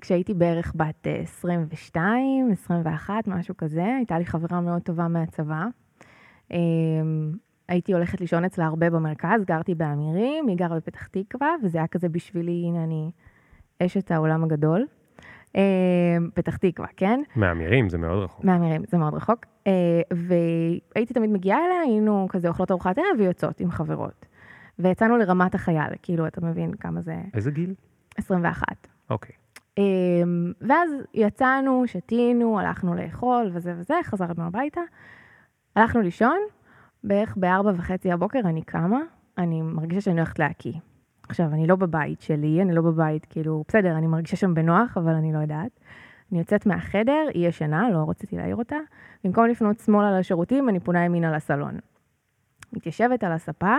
כשהייתי בערך בת אה, 22, 21, משהו כזה, הייתה לי חברה מאוד טובה מהצבא. אה, הייתי הולכת לישון אצלה הרבה במרכז, גרתי באמירים, היא גרה בפתח תקווה, וזה היה כזה בשבילי, הנה אני אשת העולם הגדול. אה, פתח תקווה, כן? מהמירים, זה מאוד רחוק. מהמירים, זה מאוד רחוק. אה, והייתי תמיד מגיעה אליה, היינו כזה אוכלות ארוחת ערב ויוצאות עם חברות. ויצאנו לרמת החייל, כאילו, אתה מבין כמה זה... איזה גיל? 21. אוקיי. אמ, ואז יצאנו, שתינו, הלכנו לאכול וזה וזה, חזרנו הביתה. הלכנו לישון, בערך בארבע וחצי הבוקר אני קמה, אני מרגישה שאני הולכת להקיא. עכשיו, אני לא בבית שלי, אני לא בבית, כאילו, בסדר, אני מרגישה שם בנוח, אבל אני לא יודעת. אני יוצאת מהחדר, היא ישנה, לא רציתי להעיר אותה. במקום לפנות שמאלה לשירותים, אני פונה ימינה לסלון. מתיישבת על הספה,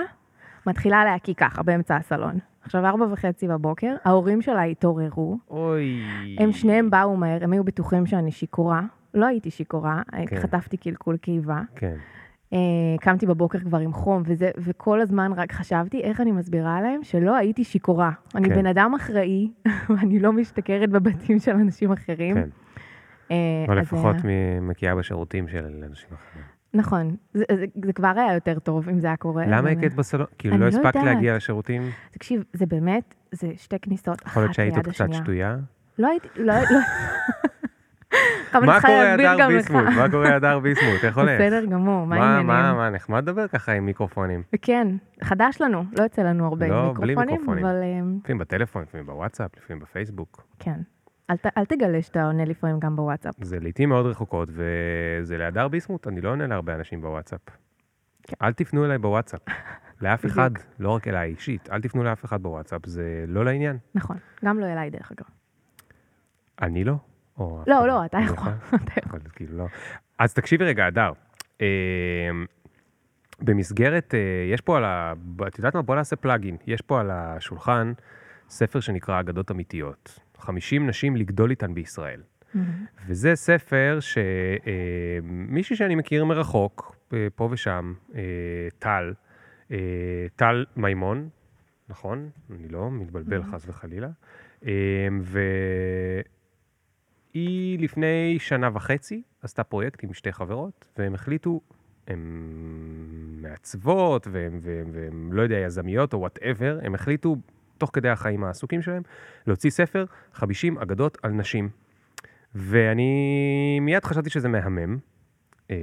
מתחילה להקיא ככה, באמצע הסלון. עכשיו, ארבע וחצי בבוקר, ההורים שלה התעוררו, אוי. הם שניהם באו מהר, הם היו בטוחים שאני שיכורה. לא הייתי שיכורה, כן. חטפתי קלקול קיבה. כן. אה, קמתי בבוקר כבר עם חום, וזה, וכל הזמן רק חשבתי איך אני מסבירה להם שלא הייתי שיכורה. אני כן. בן אדם אחראי, ואני לא משתכרת בבתים של אנשים אחרים. כן. אה, או לפחות אה, מ- מגיעה בשירותים של אנשים אחרים. נכון, זה, זה, זה כבר היה יותר טוב אם זה היה קורה. למה הכית בסלון? כאילו לא לא הספקת יודעת. להגיע לשירותים? תקשיב, זה באמת, זה שתי כניסות, יכול להיות אחת שהיית ליד קצת השנייה. שטויה? לא הייתי, לא, לא. אבל אני מה קורה הדר. ביסמוט? מה קורה הדר ביסמוט? איך הולך? בסדר גמור, מה העניינים? מה, מה, נחמד לדבר ככה עם מיקרופונים. כן, חדש לנו, לא יוצא לנו הרבה לא, מיקרופונים. אבל אמ, לפעמים בטלפון, לפעמים בוואטסאפ, לפעמים בפייסבוק. כן. אל, ת, אל תגלה שאתה עונה לפעמים גם בוואטסאפ. זה לעיתים מאוד רחוקות, וזה להדר ביסמוט, אני לא עונה להרבה אנשים בוואטסאפ. כן. אל תפנו אליי בוואטסאפ. לאף. אחד, לא רק אליי אישית, אל תפנו לאף אחד בוואטסאפ, זה לא לעניין. נכון, גם לא אליי דרך אגב. אני לא? או לא, אחד לא, אתה יכול. אתה יכול. כאילו לא. אז תקשיבי רגע, הדר. אה, במסגרת, אה, יש פה על ה... את יודעת מה? בוא נעשה פלאגין. יש פה על השולחן ספר שנקרא אגדות אמיתיות. 50 נשים לגדול איתן בישראל. מהמם. וזה ספר שמישהי שאני מכיר מרחוק, אה, פה ושם, אה, טל, אה, טל מימון, נכון? אני לא מתבלבל חס וחלילה. אה, והיא לפני שנה וחצי עשתה פרויקט עם שתי חברות, והם החליטו, הן מעצבות, והן לא יודע, יזמיות או whatever, הם החליטו, תוך כדי החיים העסוקים שלהם, להוציא ספר 50 אגדות על נשים. ואני מיד חשבתי שזה מהמם. אמ,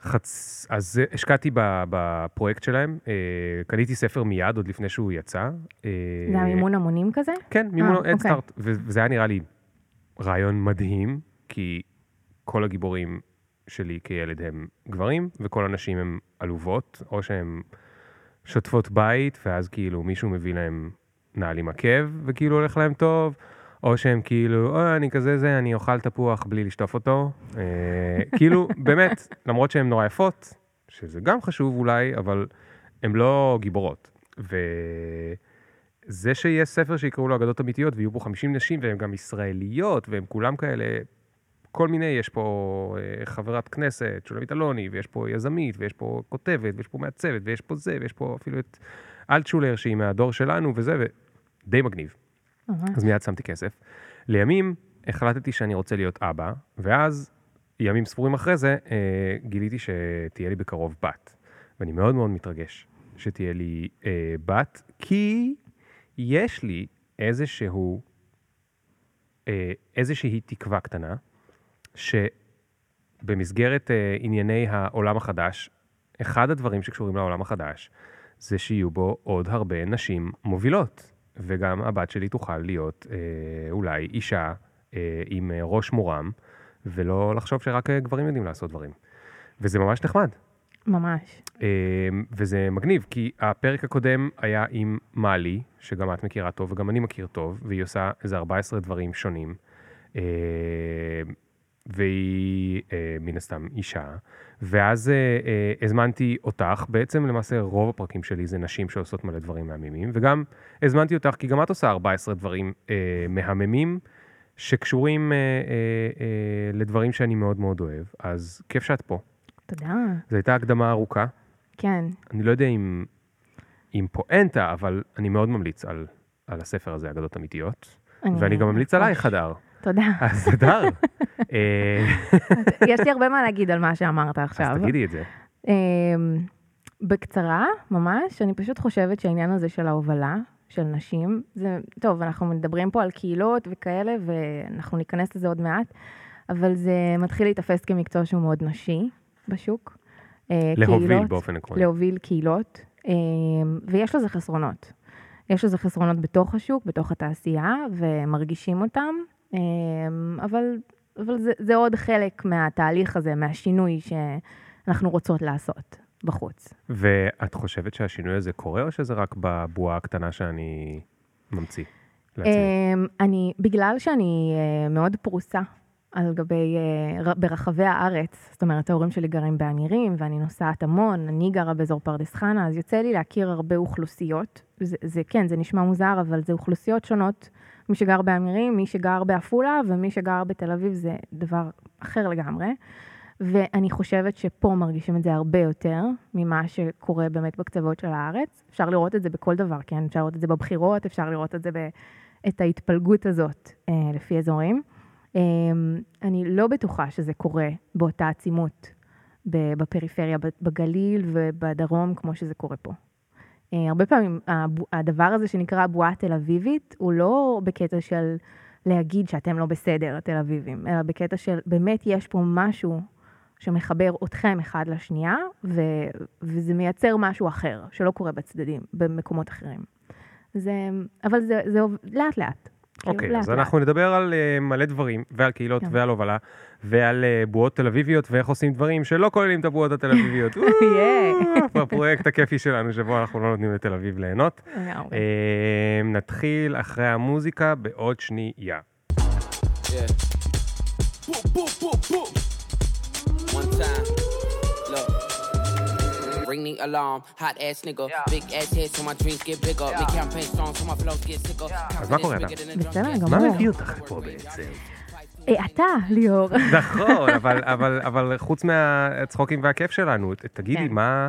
חצ... אז השקעתי בפרויקט שלהם, אה, קניתי ספר מיד, עוד לפני שהוא יצא. אה, זה המימון המונים כזה? כן, מימון אוקיי. אדסטארט. וזה היה נראה לי רעיון מדהים, כי כל הגיבורים שלי כילד הם גברים, וכל הנשים הן עלובות, או שהן שוטפות בית, ואז כאילו מישהו מביא להם נעל עם עקב, וכאילו הולך להם טוב, או שהם כאילו, אוי, אני כזה זה, אני אוכל תפוח בלי לשטוף אותו. אה, כאילו, באמת, למרות שהן נורא יפות, שזה גם חשוב אולי, אבל הן לא גיבורות. וזה שיש ספר שיקראו לו אגדות אמיתיות, ויהיו בו 50 נשים, והן גם ישראליות, והן כולם כאלה, כל מיני, יש פה אה, חברת כנסת, שולמית אלוני, ויש פה יזמית, ויש פה כותבת, ויש פה מעצבת, ויש פה זה, ויש פה אפילו את אלטשולר, שהיא מהדור שלנו, וזה, ודי מגניב. ממש. אז מיד שמתי כסף. לימים החלטתי שאני רוצה להיות אבא, ואז ימים ספורים אחרי זה אה, גיליתי שתהיה לי בקרוב בת. ואני מאוד מאוד מתרגש שתהיה לי אה, בת, כי יש לי איזשהו, אה, איזושהי תקווה קטנה, שבמסגרת אה, ענייני העולם החדש, אחד הדברים שקשורים לעולם החדש, זה שיהיו בו עוד הרבה נשים מובילות. וגם הבת שלי תוכל להיות אה, אולי אישה אה, עם אה, ראש מורם, ולא לחשוב שרק אה, גברים יודעים לעשות דברים. וזה ממש נחמד. ממש. אה, וזה מגניב, כי הפרק הקודם היה עם מאלי, שגם את מכירה טוב וגם אני מכיר טוב, והיא עושה איזה 14 דברים שונים. והיא אה, מן הסתם אישה. ואז אה, אה, הזמנתי אותך, בעצם למעשה רוב הפרקים שלי זה נשים שעושות מלא דברים מהממים, וגם הזמנתי אותך כי גם את עושה 14 דברים אה, מהממים, שקשורים אה, אה, אה, לדברים שאני מאוד מאוד אוהב, אז כיף שאת פה. תודה. זו הייתה הקדמה ארוכה. כן. אני לא יודע אם, אם פואנטה, אבל אני מאוד ממליץ על, על הספר הזה, אגדות אמיתיות. ואני גם ממליץ עלייך, הדר. תודה. אז הדר, אה, יש לי הרבה מה להגיד על מה שאמרת אז עכשיו. תגידי את זה. אמ, בקצרה, ממש, אני פשוט חושבת שהעניין הזה של ההובלה של נשים, זה, טוב, אנחנו מדברים פה על קהילות וכאלה, ואנחנו ניכנס לזה עוד מעט, אבל זה מתחיל להיתפס כמקצוע שהוא מאוד נשי בשוק. אה, להוביל קהילות, באופן עקרוני. להוביל קהילות, אמ, ויש לזה חסרונות. יש לזה חסרונות בתוך השוק, בתוך התעשייה, ומרגישים אותם, אבל, אבל זה, זה עוד חלק מהתהליך הזה, מהשינוי שאנחנו רוצות לעשות בחוץ. ואת חושבת שהשינוי הזה קורה, או שזה רק בבועה הקטנה שאני ממציא לעצמי? אמ, אני, בגלל שאני אה, מאוד פרוסה על גבי, אה, ברחבי הארץ, זאת אומרת, ההורים שלי גרים באמירים, ואני נוסעת המון, אני גרה באזור פרדס חנה, אז יוצא לי להכיר הרבה אוכלוסיות. זה, זה כן, זה נשמע מוזר, אבל זה אוכלוסיות שונות. מי שגר באמירים, מי שגר בעפולה, ומי שגר בתל אביב זה דבר אחר לגמרי. ואני חושבת שפה מרגישים את זה הרבה יותר ממה שקורה באמת בקצוות של הארץ. אפשר לראות את זה בכל דבר, כן? אפשר לראות את זה בבחירות, אפשר לראות את זה ב... את ההתפלגות הזאת אה, לפי אזורים. אה, אני לא בטוחה שזה קורה באותה עצימות בפריפריה, בגליל ובדרום, כמו שזה קורה פה. אה, הרבה פעמים הדבר הזה שנקרא הבועה התל אביבית, הוא לא בקטע של להגיד שאתם לא בסדר, התל אביבים, אלא בקטע של באמת יש פה משהו שמחבר אתכם אחד לשנייה, ו- וזה מייצר משהו אחר, שלא קורה בצדדים, במקומות אחרים. זה, אבל זה, זה לאט לאט. כאילו, אוקיי, לאט אז לאט. אנחנו נדבר על אה, מלא דברים, ועל קהילות, כן. ועל הובלה, ועל אה, בועות תל אביביות, ואיך עושים דברים שלא כוללים את הבועות התל אביביות. ייי. בפרויקט הכיפי שלנו, שבו אנחנו לא נותנים לתל אביב ליהנות. אה, נתחיל אחרי המוזיקה בעוד שנייה. Yeah. Boop, boop, boop, boop. One time. Ring the alarm, hot ass nigga. Big ass head so my dreams get bigger. Big campaign songs so my flows get sicker. אז מה קורה, a בסדר drum. מה גמור. מביא אותך לפה בעצם? אה, אתה, ליאור. נכון, אבל, אבל, אבל חוץ מהצחוקים והכיף שלנו, תגידי, כן. מה,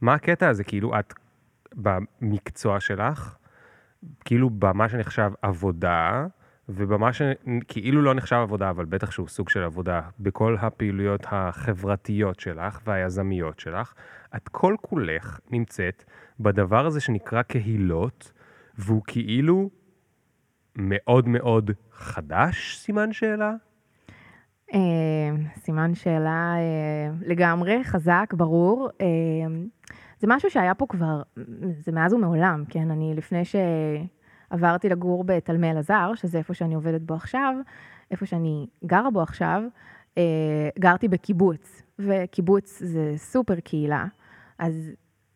מה הקטע הזה? כאילו, את במקצוע שלך, כאילו במה שנחשב עבודה, ובמה שכאילו לא נחשב עבודה, אבל בטח שהוא סוג של עבודה, בכל הפעילויות החברתיות שלך והיזמיות שלך, את כל כולך נמצאת בדבר הזה שנקרא קהילות, והוא כאילו מאוד מאוד חדש, סימן שאלה? אה, סימן שאלה אה, לגמרי, חזק, ברור. אה, זה משהו שהיה פה כבר, זה מאז ומעולם, כן? אני לפני שעברתי לגור בתלמי אלעזר, שזה איפה שאני עובדת בו עכשיו, איפה שאני גרה בו עכשיו, אה, גרתי בקיבוץ, וקיבוץ זה סופר קהילה, אז,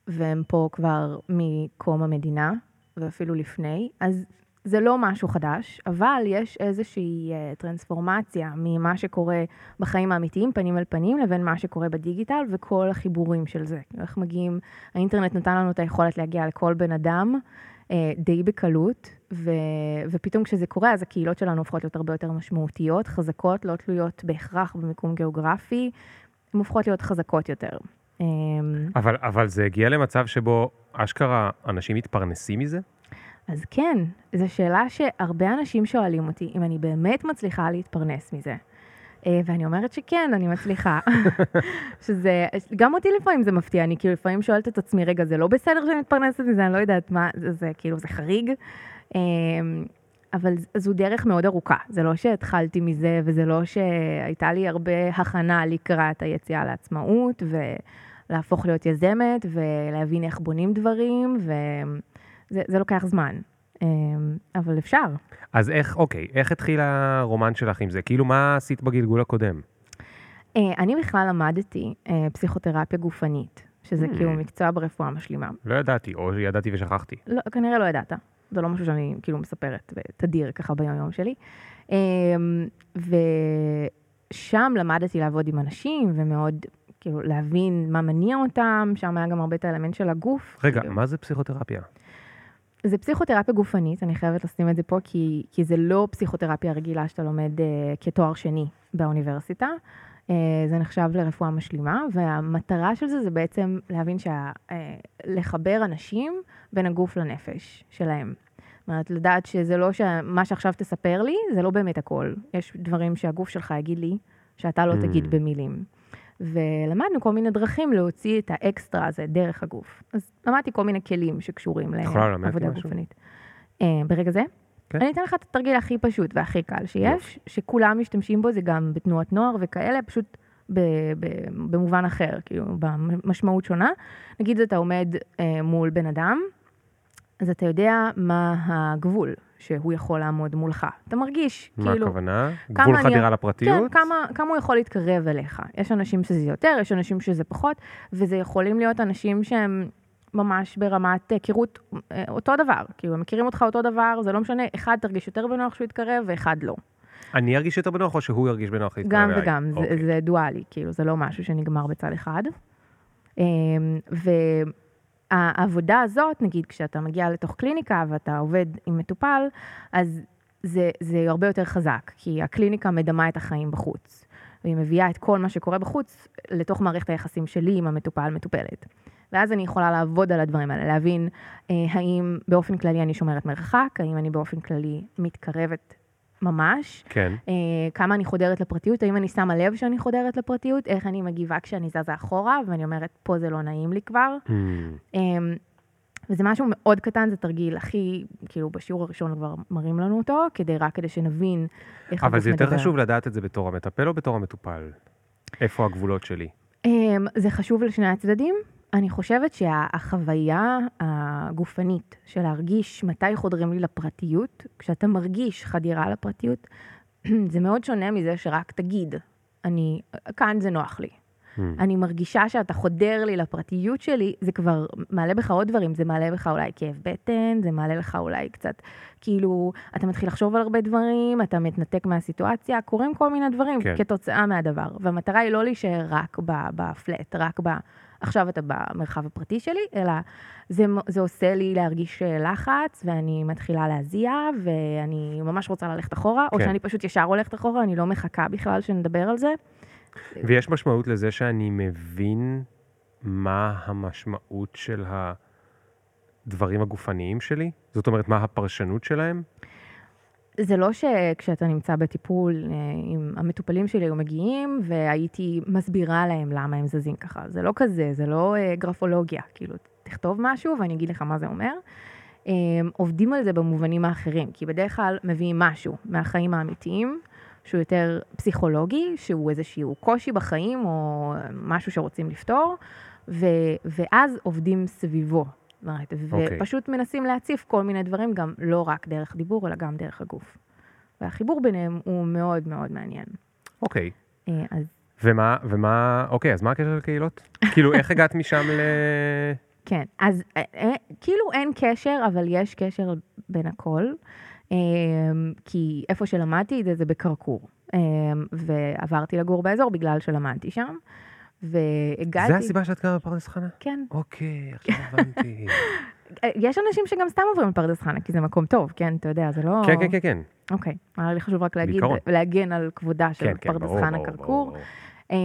והם פה כבר מקום המדינה, ואפילו לפני, אז זה לא משהו חדש, אבל יש איזושהי uh, טרנספורמציה ממה שקורה בחיים האמיתיים, פנים אל פנים, לבין מה שקורה בדיגיטל וכל החיבורים של זה. איך מגיעים, האינטרנט נתן לנו את היכולת להגיע לכל בן אדם די בקלות, ו, ופתאום כשזה קורה, אז הקהילות שלנו הופכות להיות הרבה יותר משמעותיות, חזקות, לא תלויות בהכרח במיקום גיאוגרפי, הן הופכות להיות חזקות יותר. Um, אבל, אבל זה הגיע למצב שבו אשכרה אנשים מתפרנסים מזה? אז כן, זו שאלה שהרבה אנשים שואלים אותי, אם אני באמת מצליחה להתפרנס מזה. אה, ואני אומרת שכן, אני מצליחה. שזה, גם אותי לפעמים זה מפתיע, אני כאילו לפעמים שואלת את עצמי, רגע, זה לא בסדר שאני מתפרנסת מזה, אני לא יודעת מה, זה, זה כאילו, זה חריג. אה, אבל זו דרך מאוד ארוכה, זה לא שהתחלתי מזה, וזה לא שהייתה לי הרבה הכנה לקראת היציאה לעצמאות, ולהפוך להיות יזמת, ולהבין איך בונים דברים, וזה זה לוקח זמן. אה, אבל אפשר. אז איך, אוקיי, איך התחיל הרומן שלך עם זה? כאילו, מה עשית בגלגול הקודם? אה, אני בכלל למדתי אה, פסיכותרפיה גופנית, שזה Hmm. כאילו מקצוע ברפואה משלימה. לא ידעתי, או ידעתי ושכחתי. לא, כנראה לא ידעת, זה לא משהו שאני כאילו מספרת תדיר ככה ביום-יום שלי. אה, ושם למדתי לעבוד עם אנשים ומאוד כאילו להבין מה מניע אותם, שם היה גם הרבה את האלמנט של הגוף. רגע, כאילו. מה זה פסיכותרפיה? זה פסיכותרפיה גופנית, אני חייבת לשים את זה פה, כי, כי זה לא פסיכותרפיה רגילה שאתה לומד אה, כתואר שני באוניברסיטה. אה, זה נחשב לרפואה משלימה, והמטרה של זה זה בעצם להבין שה... אה, לחבר אנשים בין הגוף לנפש שלהם. זאת אומרת, לדעת שזה לא שמה שעכשיו תספר לי, זה לא באמת הכל. יש דברים שהגוף שלך יגיד לי, שאתה לא Mm. תגיד במילים. ולמדנו כל מיני דרכים להוציא את האקסטרה הזה דרך הגוף. אז למדתי כל מיני כלים שקשורים לעבודה? גופנית. אה, ברגע זה? כן. אני אתן לך את התרגיל הכי פשוט והכי קל שיש, שכולם משתמשים בו, זה גם בתנועות נוער וכאלה, פשוט במובן אחר, כאילו, במשמעות שונה. נגיד אתה עומד אה, מול בן אדם, אז אתה יודע מה הגבול שהוא יכול לעמוד מולך. אתה מרגיש, מה כאילו... הכוונה? כמה גבול אני- חדירה כן, לפרטיות? כמה, כמה הוא יכול להתקרב אליך. יש אנשים שזה יותר, יש אנשים שזה פחות, וזה יכולים להיות אנשים שהם ממש ברמת היכרות אה, אותו דבר. כאילו, הם מכירים אותך אותו דבר, זה לא משנה, אחד תרגיש יותר בנוח שהוא יתקרב, ואחד לא. אני ארגיש יותר בנוח או שהוא ירגיש בנוח להתקרב גם אליי? וגם, זה, אוקיי. זה דואלי, כאילו, זה לא משהו שנגמר בצד אחד. אמ, והעבודה הזאת, נגיד, כשאתה מגיע לתוך קליניקה ואתה עובד עם מטופל, אז זה, זה הרבה יותר חזק, כי הקליניקה מדמה את החיים בחוץ. והיא מביאה את כל מה שקורה בחוץ לתוך מערכת היחסים שלי עם המטופל-מטופלת. ואז אני יכולה לעבוד על הדברים האלה, להבין אה, האם באופן כללי אני שומרת מרחק, האם אני באופן כללי מתקרבת ממש, כן. אה, כמה אני חודרת לפרטיות, האם אני שמה לב שאני חודרת לפרטיות, איך אני מגיבה כשאני זזה אחורה, ואני אומרת, פה זה לא נעים לי כבר. Hmm. אה, וזה משהו מאוד קטן, זה תרגיל הכי, כאילו בשיעור הראשון כבר מראים לנו אותו, כדי רק כדי שנבין איך אבל זה יותר מדבר. חשוב לדעת את זה בתור המטפל או בתור המטופל? איפה הגבולות שלי? אה, זה חשוב לשני הצדדים. אני חושבת שהחוויה הגופנית של להרגיש מתי חודרים לי לפרטיות, כשאתה מרגיש חדירה לפרטיות, זה מאוד שונה מזה שרק תגיד, אני, כאן זה נוח לי. Hmm. אני מרגישה שאתה חודר לי לפרטיות שלי, זה כבר מעלה בך עוד דברים, זה מעלה בך אולי כאב בטן, זה מעלה לך אולי קצת, כאילו, אתה מתחיל לחשוב על הרבה דברים, אתה מתנתק מהסיטואציה, קורים כל מיני דברים כן. כתוצאה מהדבר. והמטרה היא לא להישאר רק בפלט, רק ב... עכשיו אתה במרחב הפרטי שלי, אלא זה, זה עושה לי להרגיש אה, לחץ, ואני מתחילה להזיע, ואני ממש רוצה ללכת אחורה, או כן. שאני פשוט ישר הולכת אחורה, אני לא מחכה בכלל שנדבר על זה. ויש משמעות לזה שאני מבין מה המשמעות של הדברים הגופניים שלי? זאת אומרת, מה הפרשנות שלהם? זה לא שכשאתה נמצא בטיפול אה, עם המטופלים שלי היו מגיעים והייתי מסבירה להם למה הם זזים ככה. זה לא כזה, זה לא אה, גרפולוגיה. כאילו, תכתוב משהו ואני אגיד לך מה זה אומר. אה, עובדים על זה במובנים האחרים, כי בדרך כלל מביאים משהו מהחיים האמיתיים, שהוא יותר פסיכולוגי, שהוא איזשהו קושי בחיים או משהו שרוצים לפתור, ו- ואז עובדים סביבו. אומרת, אוקיי. ופשוט מנסים להציף כל מיני דברים, גם לא רק דרך דיבור, אלא גם דרך הגוף. והחיבור ביניהם הוא מאוד מאוד מעניין. אוקיי. אה, אז ומה, ומה, אוקיי, אז מה הקשר לקהילות? כאילו, איך הגעת משם ל... כן, אז אה, אה, כאילו אין קשר, אבל יש קשר בין הכל. כי איפה שלמדתי את זה, זה בקרקור. ועברתי לגור באזור בגלל שלמדתי שם. והגעתי... זה הסיבה שאת גרה בפרדס חנה? כן. אוקיי, עכשיו הבנתי. יש אנשים שגם סתם עוברים לפרדס חנה, כי זה מקום טוב, כן, אתה יודע, זה לא... כן, כן, כן, כן. אוקיי, היה לי חשוב רק להגיד. להגן על כבודה של כן, כן, פרדס ברור, חנה כרכור. אה,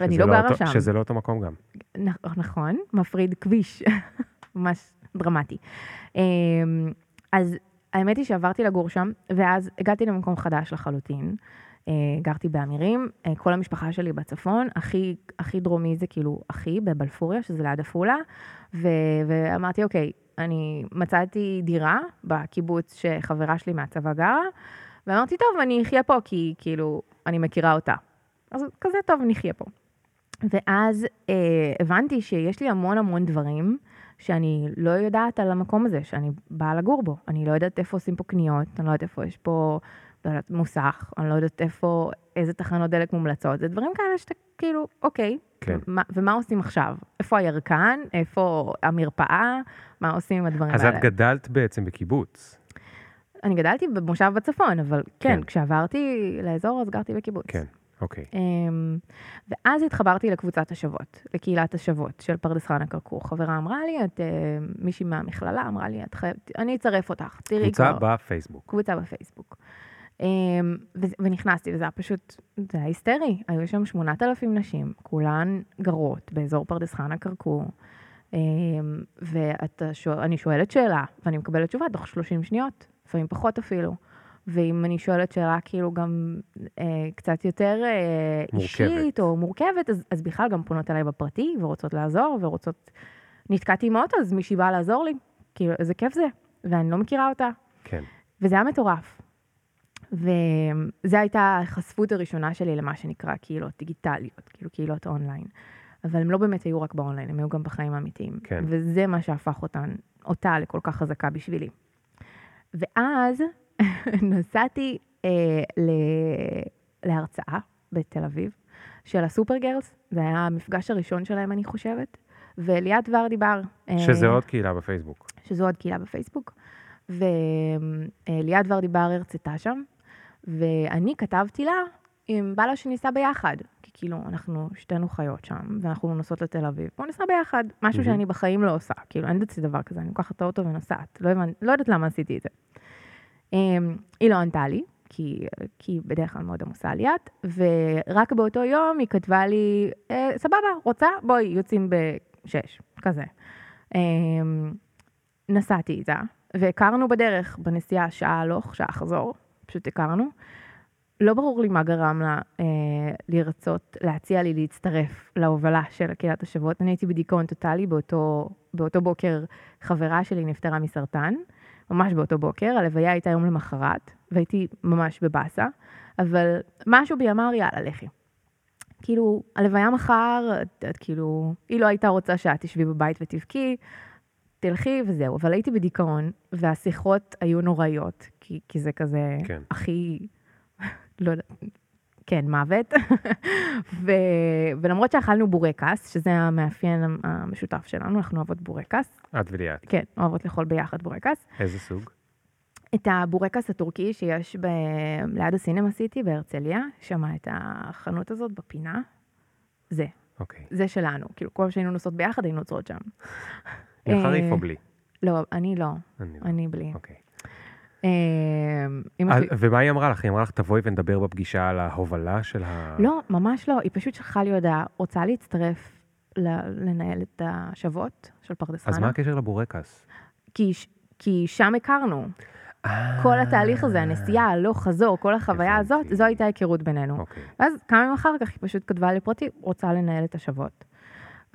אני שזה לא גרה שם. שזה לא אותו מקום גם. נכ- נכון, מפריד כביש, ממש דרמטי. אמ, אז האמת היא שעברתי לגור שם, ואז הגעתי למקום חדש לחלוטין. אה, גרתי באמירים, אה, כל המשפחה שלי בצפון, הכי, הכי דרומי זה כאילו אחי בבלפוריה, שזה ליד עפולה, ואמרתי, אוקיי, אני מצאתי דירה בקיבוץ שחברה שלי מהצבא גרה, ואמרתי, טוב, אני אחיה פה, כי כאילו, אני מכירה אותה. אז כזה טוב, נחיה פה. ואז אה, הבנתי שיש לי המון המון דברים שאני לא יודעת על המקום הזה, שאני באה לגור בו. אני לא יודעת איפה עושים פה קניות, אני לא יודעת איפה יש פה, לא יודעת, מוסך, אני לא יודעת איפה, איזה תחנות דלק מומלצות. זה דברים כאלה שאתה כאילו, אוקיי, כן. מה, ומה עושים עכשיו? איפה הירקן? איפה המרפאה? מה עושים עם הדברים אז האלה? את גדלת בעצם בקיבוץ. אני גדלתי במושב בצפון, אבל כן, כן. כשעברתי לאזור אז גרתי בקיבוץ. כן, אוקיי. אמ, ואז התחברתי לקבוצת השבות, לקהילת השבות של פרדס חנה כרכור. חברה אמרה לי, את אה, מישהי מהמכללה אמרה לי, את חייבת, אני אצרף אותך, תראי קבוצה כבר. בפייסבוק. קבוצה בפייסבוק. אמ, ונכנסתי, וזה היה פשוט, זה היה היסטרי. היו שם 8,000 נשים, כולן גרות באזור פרדס חנה כרכור. אמ, ואני שואלת שאלה, ואני מקבלת תשובה תוך 30 שניות, לפעמים פחות אפילו. ואם אני שואלת שאלה כאילו גם אה, קצת יותר אה, מורכבת. אישית או מורכבת, אז, אז בכלל גם פונות אליי בפרטי ורוצות לעזור ורוצות... נתקעתי עם האוטו, אז מישהי באה לעזור לי. כאילו, איזה כיף זה, ואני לא מכירה אותה. כן. וזה היה מטורף. וזו הייתה ההיחשפות הראשונה שלי למה שנקרא קהילות דיגיטליות, כאילו קהילות אונליין. אבל הם לא באמת היו רק באונליין, הם היו גם בחיים האמיתיים. כן. וזה מה שהפך אותן, אותה לכל כך חזקה בשבילי. ואז נסעתי אה, ל... להרצאה בתל אביב של הסופר גרלס, זה היה המפגש הראשון שלהם, אני חושבת, וליאת ורדי בר. אה, שזה עוד קהילה בפייסבוק. שזו עוד קהילה בפייסבוק. וליאת ורדי בר הרצתה שם, ואני כתבתי לה אם בא לה שניסע ביחד. כי כאילו, אנחנו שתינו חיות שם, ואנחנו נוסעות לתל אביב, בואו ניסע ביחד. משהו. שאני בחיים לא עושה, כאילו, אין אצלי דבר כזה, אני לוקחת את האוטו ונוסעת. לא, הבנ... לא יודעת למה עשיתי את זה. אמ, היא לא ענתה לי, כי, כי בדרך כלל מאוד עמוסה ליאת, ורק באותו יום היא כתבה לי, אה, סבבה, רוצה? בואי, יוצאים בשש, כזה. אמ, נסעתי איתה, והכרנו בדרך, בנסיעה שעה הלוך, שעה חזור, פשוט הכרנו. לא ברור לי מה גרם לה אה, לרצות, להציע לי להצטרף להובלה של קהילת השבועות. אני הייתי בדיכאון טוטאלי, באותו, באותו בוקר חברה שלי נפטרה מסרטן, ממש באותו בוקר, הלוויה הייתה יום למחרת, והייתי ממש בבאסה, אבל משהו בי אמר, יאללה, לכי. כאילו, הלוויה מחר, את, את כאילו, היא לא הייתה רוצה שאת תשבי בבית ותבכי, תלכי וזהו, אבל הייתי בדיכאון, והשיחות היו נוראיות, כי, כי זה כזה כן. הכי, לא יודעת, כן, מוות. ו, ולמרות שאכלנו בורקס, שזה המאפיין המשותף שלנו, אנחנו אוהבות בורקס, את וליאת. כן, אוהבות לאכול ביחד בורקס. איזה סוג? את הבורקס הטורקי שיש ב... ליד הסינמה סיטי בהרצליה, שם את החנות הזאת בפינה, זה, אוקיי. זה שלנו. כאילו, כל פעם שהיינו נוסעות ביחד היינו עוצרות שם. עם חריף אה, או בלי? לא, אני לא, אני לא. בלי. אוקיי. אה. ומה היא אמרה לך? היא אמרה לך, תבואי ונדבר בפגישה על ההובלה של ה... לא, ממש לא, היא פשוט שלחה לי הודעה, רוצה להצטרף לנהל את השבועות של פרדס אז? מה הקשר לבורקס? כי, שם הכרנו. אה, כל התהליך הזה, הנסיעה, הלוך חזור, כל החוויה הזאת. זו הייתה היכרות בינינו. אוקיי. ואז כמה ימים אחר כך היא פשוט כתבה לי פרטי, רוצה לנהל את השבועות.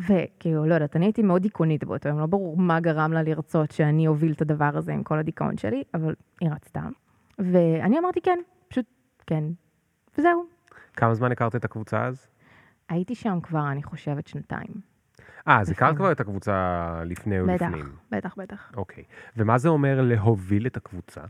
וכאילו, לא יודעת, אני הייתי מאוד דיכאונית באותו יום, לא ברור מה גרם לה לרצות שאני אוביל את הדבר הזה עם כל הדיכאון שלי, אבל היא רצתה. ואני אמרתי כן, פשוט כן. וזהו. כמה זמן הכרת את הקבוצה אז? הייתי שם כבר, אני חושבת, שנתיים. אה, אז הכרת. כבר את הקבוצה לפני בטח, ולפנים. בטח, בטח. אוקיי. ומה זה אומר להוביל את הקבוצה?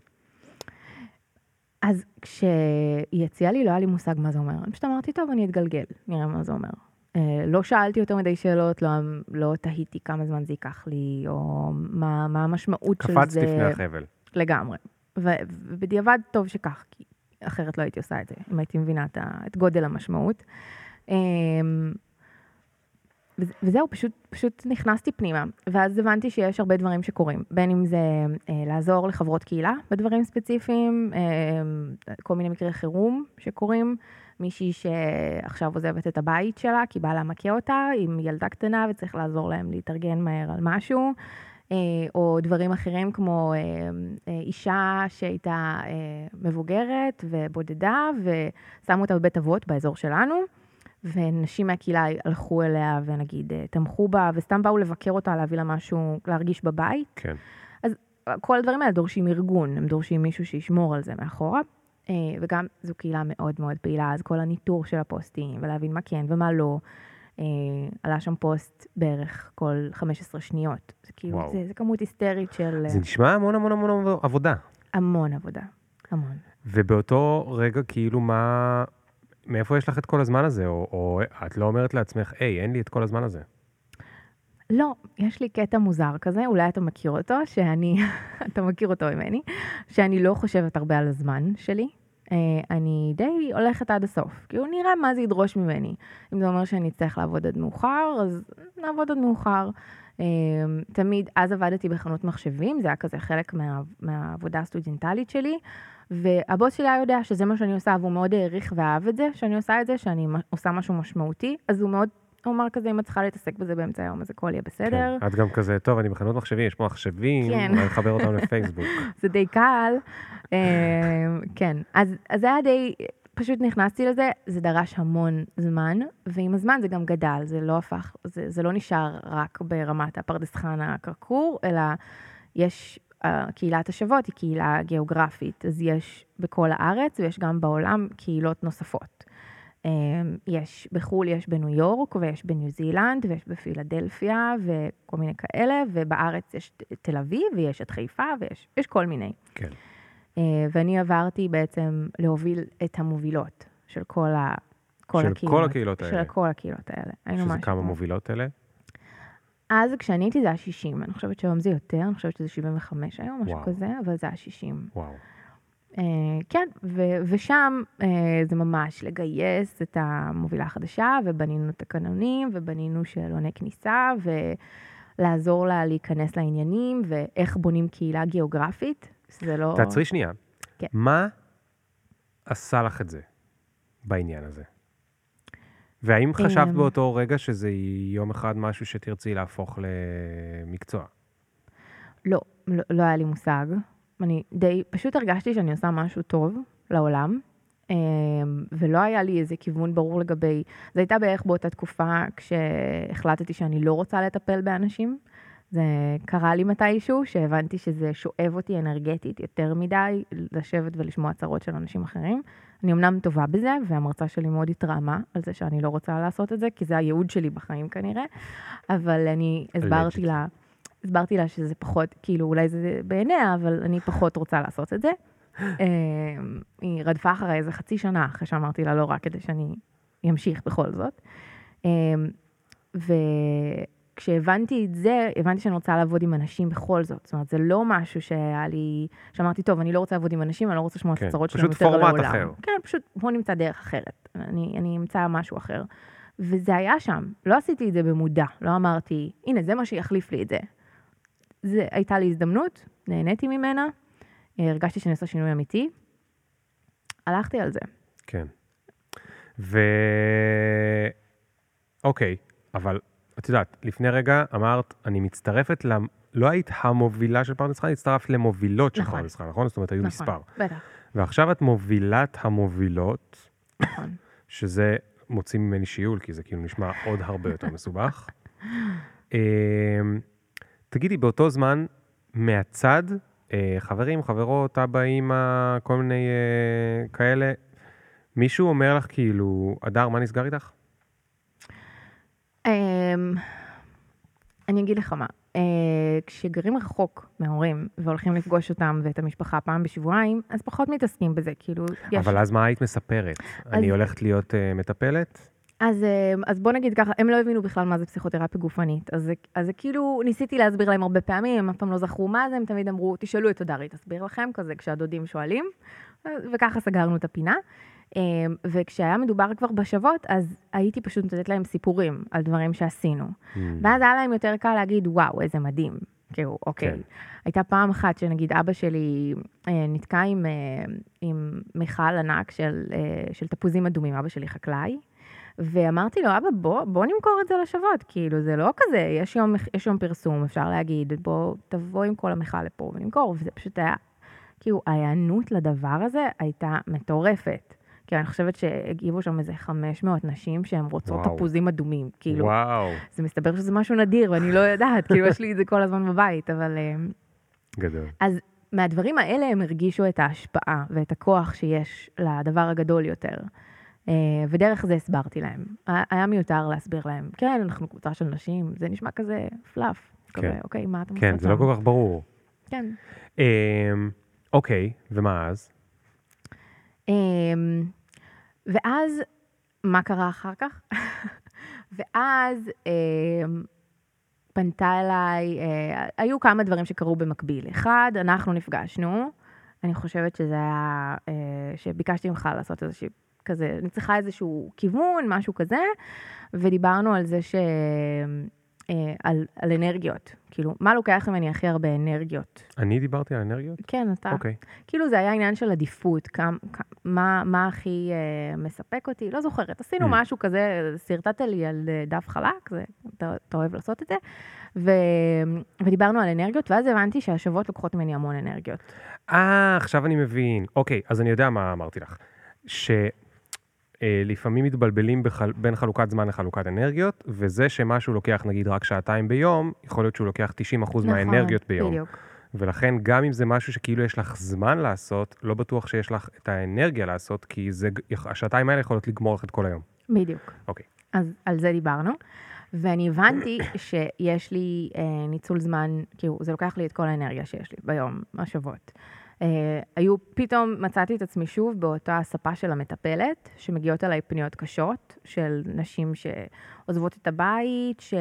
אז כשהיא הציעה לי, לא היה לי מושג מה זה אומר. אני פשוט אמרתי, טוב, אני אתגלגל, נראה מה זה אומר. אה, לא שאלתי יותר מדי שאלות, לא, לא תהיתי כמה זמן זה ייקח לי, או מה, מה המשמעות של זה. קפצת לפני החבל. לגמרי. ובדיעבד טוב שכך, כי אחרת לא הייתי עושה את זה, אם הייתי מבינה את, את גודל המשמעות. אמ, וזה- וזהו, פשוט, פשוט נכנסתי פנימה, ואז הבנתי שיש הרבה דברים שקורים, בין אם זה אה, לעזור לחברות קהילה בדברים ספציפיים, אה, כל מיני מקרי חירום שקורים, מישהי שעכשיו עוזבת את הבית שלה כי בעלה מכה אותה עם ילדה קטנה וצריך לעזור להם להתארגן מהר על משהו, אה, או דברים אחרים כמו אה, אה, אישה שהייתה מבוגרת ובודדה ושמו אותה בבית אבות באזור שלנו. ונשים מהקהילה הלכו אליה ונגיד תמכו בה וסתם באו לבקר אותה, להביא לה משהו, להרגיש בבית. כן. כל הדברים האלה דורשים ארגון, הם דורשים מישהו שישמור על זה מאחורה. אה, וגם זו קהילה מאוד מאוד פעילה, אז כל הניטור של הפוסטים ולהבין מה כן ומה לא. אה, עלה שם פוסט בערך כל 15 שניות. זה כאילו. זה, זה כמות היסטרית של זה נשמע המון המון המון עבודה. המון עבודה, המון. ובאותו רגע, כאילו, מה... מאיפה יש לך את כל הזמן הזה? או, או את לא אומרת לעצמך, היי, אין לי את כל הזמן הזה. לא, יש לי קטע מוזר כזה, אולי אתה מכיר אותו, שאני, אתה מכיר אותו ממני, שאני לא חושבת הרבה על הזמן שלי. אה, אני די הולכת עד הסוף, כאילו נראה מה זה ידרוש ממני. אם זה אומר שאני אצטרך לעבוד עד מאוחר, אז נעבוד עד מאוחר. אה, תמיד, אז עבדתי בחנות מחשבים, זה היה כזה חלק מה, מהעבודה הסטודנטלית שלי, והבוס שלי היה יודע שזה מה שאני עושה, והוא מאוד העריך ואהב את זה, שאני עושה את זה, שאני עושה משהו משמעותי, אז הוא מאוד הוא אמר כזה, אם את צריכה להתעסק בזה באמצע היום, אז הכל יהיה בסדר. כן. את גם כזה, טוב, אני בחנות מחשבים, יש פה מחשבים, כן. אולי נחבר אותם לפייסבוק. זה די קל. אה, כן, אז, אז זה היה די, פשוט נכנסתי לזה, זה דרש המון זמן, ועם הזמן זה גם גדל, זה לא הפך, זה, זה לא נשאר רק ברמת הפרדס חנה כרכור, אלא יש, uh, קהילת השבות היא קהילה גיאוגרפית, אז יש בכל הארץ ויש גם בעולם קהילות נוספות. Um, יש בחו"ל, יש בניו יורק, ויש בניו זילנד, ויש בפילדלפיה, וכל מיני כאלה, ובארץ יש את תל אביב, ויש את חיפה, ויש יש כל מיני. כן. אה, ואני עברתי בעצם להוביל את המובילות של כל, ה, כל של הקהילות. כל הקהילות האלה. של כל הקהילות האלה. שזה כמה כמו- מובילות אלה? אז כשאני הייתי זה היה 60, אני חושבת שהיום זה יותר, אני חושבת שזה 75 היום, משהו וואו. כזה, אבל זה היה 60. וואו. אה, כן, ו- ושם אה, זה ממש לגייס את המובילה החדשה, ובנינו תקנונים, ובנינו שאלוני כניסה, ולעזור לה להיכנס לעניינים, ואיך בונים קהילה גיאוגרפית. זה לא... תעצרי שנייה. כן. מה עשה לך את זה בעניין הזה? והאם חשבת אמ, באותו רגע שזה יום אחד משהו שתרצי להפוך למקצוע? לא, לא, לא היה לי מושג. אני די, פשוט הרגשתי שאני עושה משהו טוב לעולם, אמ, ולא היה לי איזה כיוון ברור לגבי... זה הייתה בערך באותה תקופה כשהחלטתי שאני לא רוצה לטפל באנשים. זה קרה לי מתישהו, שהבנתי שזה שואב אותי אנרגטית יותר מדי, לשבת ולשמוע הצהרות של אנשים אחרים. אני אמנם טובה בזה, והמרצה שלי מאוד התרעמה על זה שאני לא רוצה לעשות את זה, כי זה הייעוד שלי בחיים כנראה, אבל אני הסברתי. לה, הסברתי לה שזה פחות, כאילו אולי זה בעיניה, אבל אני פחות רוצה לעשות את זה. אמ, היא רדפה אחריי איזה חצי שנה אחרי שאמרתי לה לא רק כדי שאני אמשיך בכל זאת. אמ, וכשהבנתי את זה, הבנתי שאני רוצה לעבוד עם אנשים בכל זאת. זאת אומרת, זה לא משהו שהיה לי, שאמרתי, טוב, אני לא רוצה לעבוד עם אנשים, אני לא רוצה לשמוע את כן, הצרות שלהם פשוט יותר לעולם. פורמט אחר. כן, פשוט בוא נמצא דרך אחרת. אני, אני אמצא משהו אחר. וזה היה שם. לא עשיתי את זה במודע. לא אמרתי, הנה, זה מה שיחליף לי את זה. זה הייתה לי הזדמנות, נהניתי ממנה, אה, הרגשתי שאני עושה שינוי אמיתי. הלכתי על זה. כן. ו... אוקיי, אבל את יודעת, לפני רגע אמרת, אני מצטרפת ל... לא היית המובילה של פרדס חנה, הצטרפת למובילות של נכון. פרדס חנה, נכון? זאת אומרת, היו נכון, מספר. בטח, ועכשיו את מובילת המובילות, נכון. שזה מוציא ממני שיעול, כי זה כאילו נשמע עוד הרבה יותר מסובך. תגידי, באותו זמן, מהצד, אה, חברים, חברות, אבא, אימא, כל מיני אה, כאלה, מישהו אומר לך כאילו, הדר, מה נסגר איתך? אמ, אני אגיד לך מה, אה, כשגרים רחוק מההורים והולכים לפגוש אותם ואת המשפחה פעם בשבועיים, אז פחות מתעסקים בזה, כאילו, יש... אבל אז מה היית מספרת? אני הולכת להיות מטפלת? אז, אה, אז בוא נגיד ככה, הם לא הבינו בכלל מה זה פסיכותרפיה גופנית. אז, אז כאילו, ניסיתי להסביר להם הרבה פעמים, הם אף פעם לא זכרו מה זה, הם תמיד אמרו, תשאלו את הדר, היא תסביר לכם, כזה כשהדודים שואלים, וככה סגרנו את הפינה. אה, וכשהיה מדובר כבר בשבות, אז הייתי פשוט נותנת להם סיפורים על דברים שעשינו. Mm. ואז היה להם יותר קל להגיד, וואו, איזה מדהים. כאילו, אוקיי. כן. הייתה פעם אחת שנגיד אבא שלי אה, נתקע עם, אה, עם מכל ענק של, אה, של תפוזים אדומים, אבא שלי חקלאי, ואמרתי לו, אבא, בוא, בוא נמכור את זה לשבות, כאילו, זה לא כזה, יש יום, יש יום פרסום, אפשר להגיד, בוא, תבוא עם כל המכל לפה ונמכור, וזה פשוט היה, כאילו, ההיענות לדבר הזה הייתה מטורפת. כי אני חושבת שהגיבו שם איזה 500 נשים שהן רוצות וואו. תפוזים אדומים, כאילו, וואו, זה מסתבר שזה משהו נדיר, ואני לא יודעת, כאילו, יש לי את זה כל הזמן בבית, אבל... אה, גדול. אז מהדברים האלה הם הרגישו את ההשפעה ואת הכוח שיש לדבר הגדול יותר. אה, ודרך זה הסברתי להם. היה- מיותר להסביר להם, כן, אנחנו קבוצה של נשים, זה נשמע כזה פלאף. כן. כזה, אוקיי, מה אתם כן, זה לא כל כך ברור. כן. אמ, אוקיי, ומה אז? אמ, ואז, מה קרה אחר כך? ואז אמ, פנתה אליי, אה, היו כמה דברים שקרו במקביל. אחד, אנחנו נפגשנו, אני חושבת שזה היה, אה, שביקשתי ממך לעשות איזושהי, כזה, אני צריכה איזשהו כיוון, משהו כזה, ודיברנו על זה ש... אה, על, על אנרגיות. כאילו, מה לוקח ממני הכי הרבה אנרגיות? אני דיברתי על אנרגיות? כן, אתה. אוקיי. כאילו זה היה עניין של עדיפות, כמה, מה, מה הכי אה, מספק אותי, לא זוכרת, עשינו Mm. משהו כזה, שרטטת לי על אה, דף חלק, זה, אתה, אתה אוהב לעשות את זה, ו, ודיברנו על אנרגיות, ואז הבנתי שהשבועות לוקחות ממני המון אנרגיות. אה, עכשיו אני מבין. אוקיי, אז אני יודע מה אמרתי לך. שלפעמים מתבלבלים בחל... בין חלוקת זמן לחלוקת אנרגיות, וזה שמשהו לוקח נגיד רק שעתיים ביום, יכול להיות שהוא לוקח 90% מהאנרגיות ביום. נכון, בדיוק. ולכן גם אם זה משהו שכאילו יש לך זמן לעשות, לא בטוח שיש לך את האנרגיה לעשות, כי זה, השעתיים האלה יכולות לגמור לך את כל היום. בדיוק. אוקיי. אז על זה דיברנו, ואני הבנתי שיש לי אה, ניצול זמן, כאילו, זה לוקח לי את כל האנרגיה שיש לי ביום, השבועות. אה, היו, פתאום מצאתי את עצמי שוב באותה הספה של המטפלת, שמגיעות אליי פניות קשות של נשים שעוזבות את הבית, ש-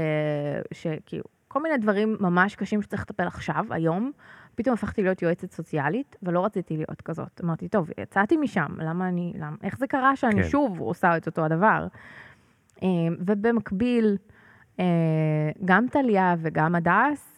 שכאילו, כל מיני דברים ממש קשים שצריך לטפל עכשיו, היום. פתאום הפכתי להיות יועצת סוציאלית, ולא רציתי להיות כזאת. אמרתי, טוב, יצאתי משם, למה אני, למה, איך זה קרה שאני כן. שוב עושה את אותו הדבר? אה, ובמקביל, אה, גם טליה וגם הדס,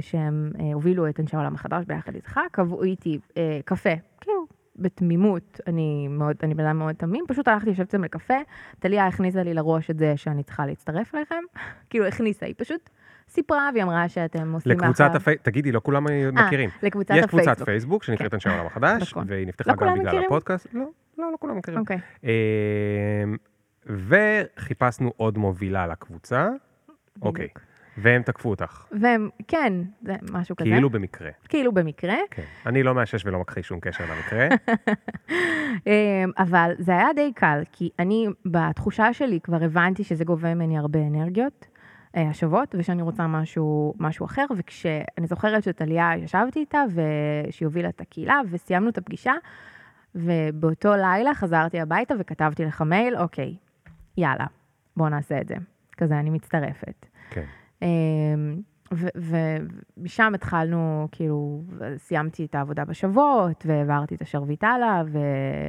שהם אה, הובילו את אנשי העולם החדש ביחד איתך, קבעו איתי אה, קפה, כאילו, בתמימות, אני מאוד, אני בן אדם מאוד תמים, פשוט הלכתי לשבת אצלם לקפה, טליה הכניסה לי לראש את זה שאני צריכה להצטרף אליכם, כאילו הכניסה, היא פשוט סיפרה והיא אמרה שאתם עושים לקבוצת הפייסבוק, תגידי, לא כולם מכירים. לקבוצת יש קבוצת הפייסבוק. פייסבוק שנקראת כן. אנשי העולם החדש, נכון. והיא נפתחה לא גם כולם בגלל מכירים? הפודקאסט. לא, לא, לא כולם מכירים. אוקיי, אמ, וחיפשנו עוד מובילה לקבוצה, אוקיי. והם תקפו אותך, והם, כן, זה משהו כזה. כאילו במקרה. כאילו במקרה. כן. אני לא מאשש ולא מכחיש שום קשר למקרה. אמ, אבל זה היה די קל, כי אני, בתחושה שלי, כבר הבנתי שזה גובה ממני הרבה אנרגיות אה, השוות, ושאני רוצה משהו, משהו אחר, וכשאני זוכרת שטליה, ישבתי איתה, ושהיא הובילה את הקהילה, וסיימנו את הפגישה, ובאותו לילה חזרתי הביתה וכתבתי לך מייל, אוקיי, יאללה, בוא נעשה את זה. כזה, אני מצטרפת. כן. אמ, ומשם התחלנו, כאילו, סיימתי את העבודה בשבועות, והעברתי את השרביט הלאה, ו-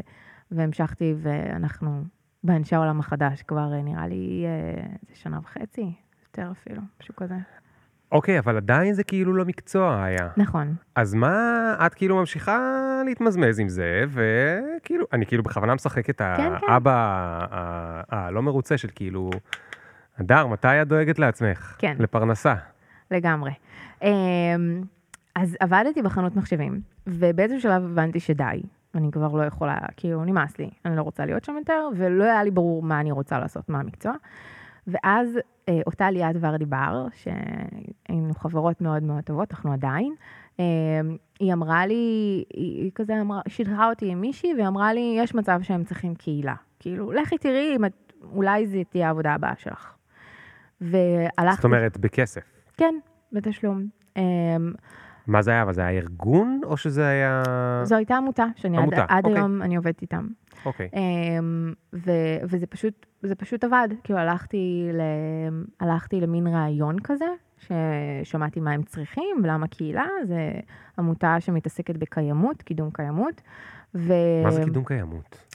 והמשכתי, ואנחנו באנשי העולם החדש כבר, אה, נראה לי, אה, זה שנה וחצי, יותר אפילו, משהו כזה. אוקיי, אבל עדיין זה כאילו לא מקצוע היה. נכון. אז מה, את כאילו ממשיכה להתמזמז עם זה, וכאילו, אני כאילו בכוונה משחק את כן, כן. האבא ה- הלא מרוצה של כאילו, הדר, מתי את דואגת לעצמך? כן. לפרנסה. לגמרי. אמ, אז עבדתי בחנות מחשבים, ובאיזשהו שלב הבנתי שדי. אני כבר לא יכולה, כאילו, נמאס לי, אני לא רוצה להיות שם יותר, ולא היה לי ברור מה אני רוצה לעשות, מה המקצוע. ואז אה, אותה ליאת ורדי בר, שהיינו חברות מאוד מאוד טובות, אנחנו עדיין, אה, היא אמרה לי, היא, היא כזה אמרה, שידרה אותי עם מישהי, והיא אמרה לי, יש מצב שהם צריכים קהילה. כאילו, לכי תראי אם את, אולי זו תהיה העבודה הבאה שלך. והלכתי... זאת אומרת, בכסף. כן, בתשלום. אמ, מה זה היה? אבל זה היה ארגון, או שזה היה... זו הייתה עמותה, שאני עד, עמותה, עד אוקיי. היום אני עובדת איתם. אוקיי. אמ, ו, וזה פשוט, זה פשוט עבד. כאילו הלכתי, ל, הלכתי למין ראיון כזה, ששמעתי מה הם צריכים ולמה קהילה, זה עמותה שמתעסקת בקיימות, קידום קיימות. ו... מה זה קידום קיימות?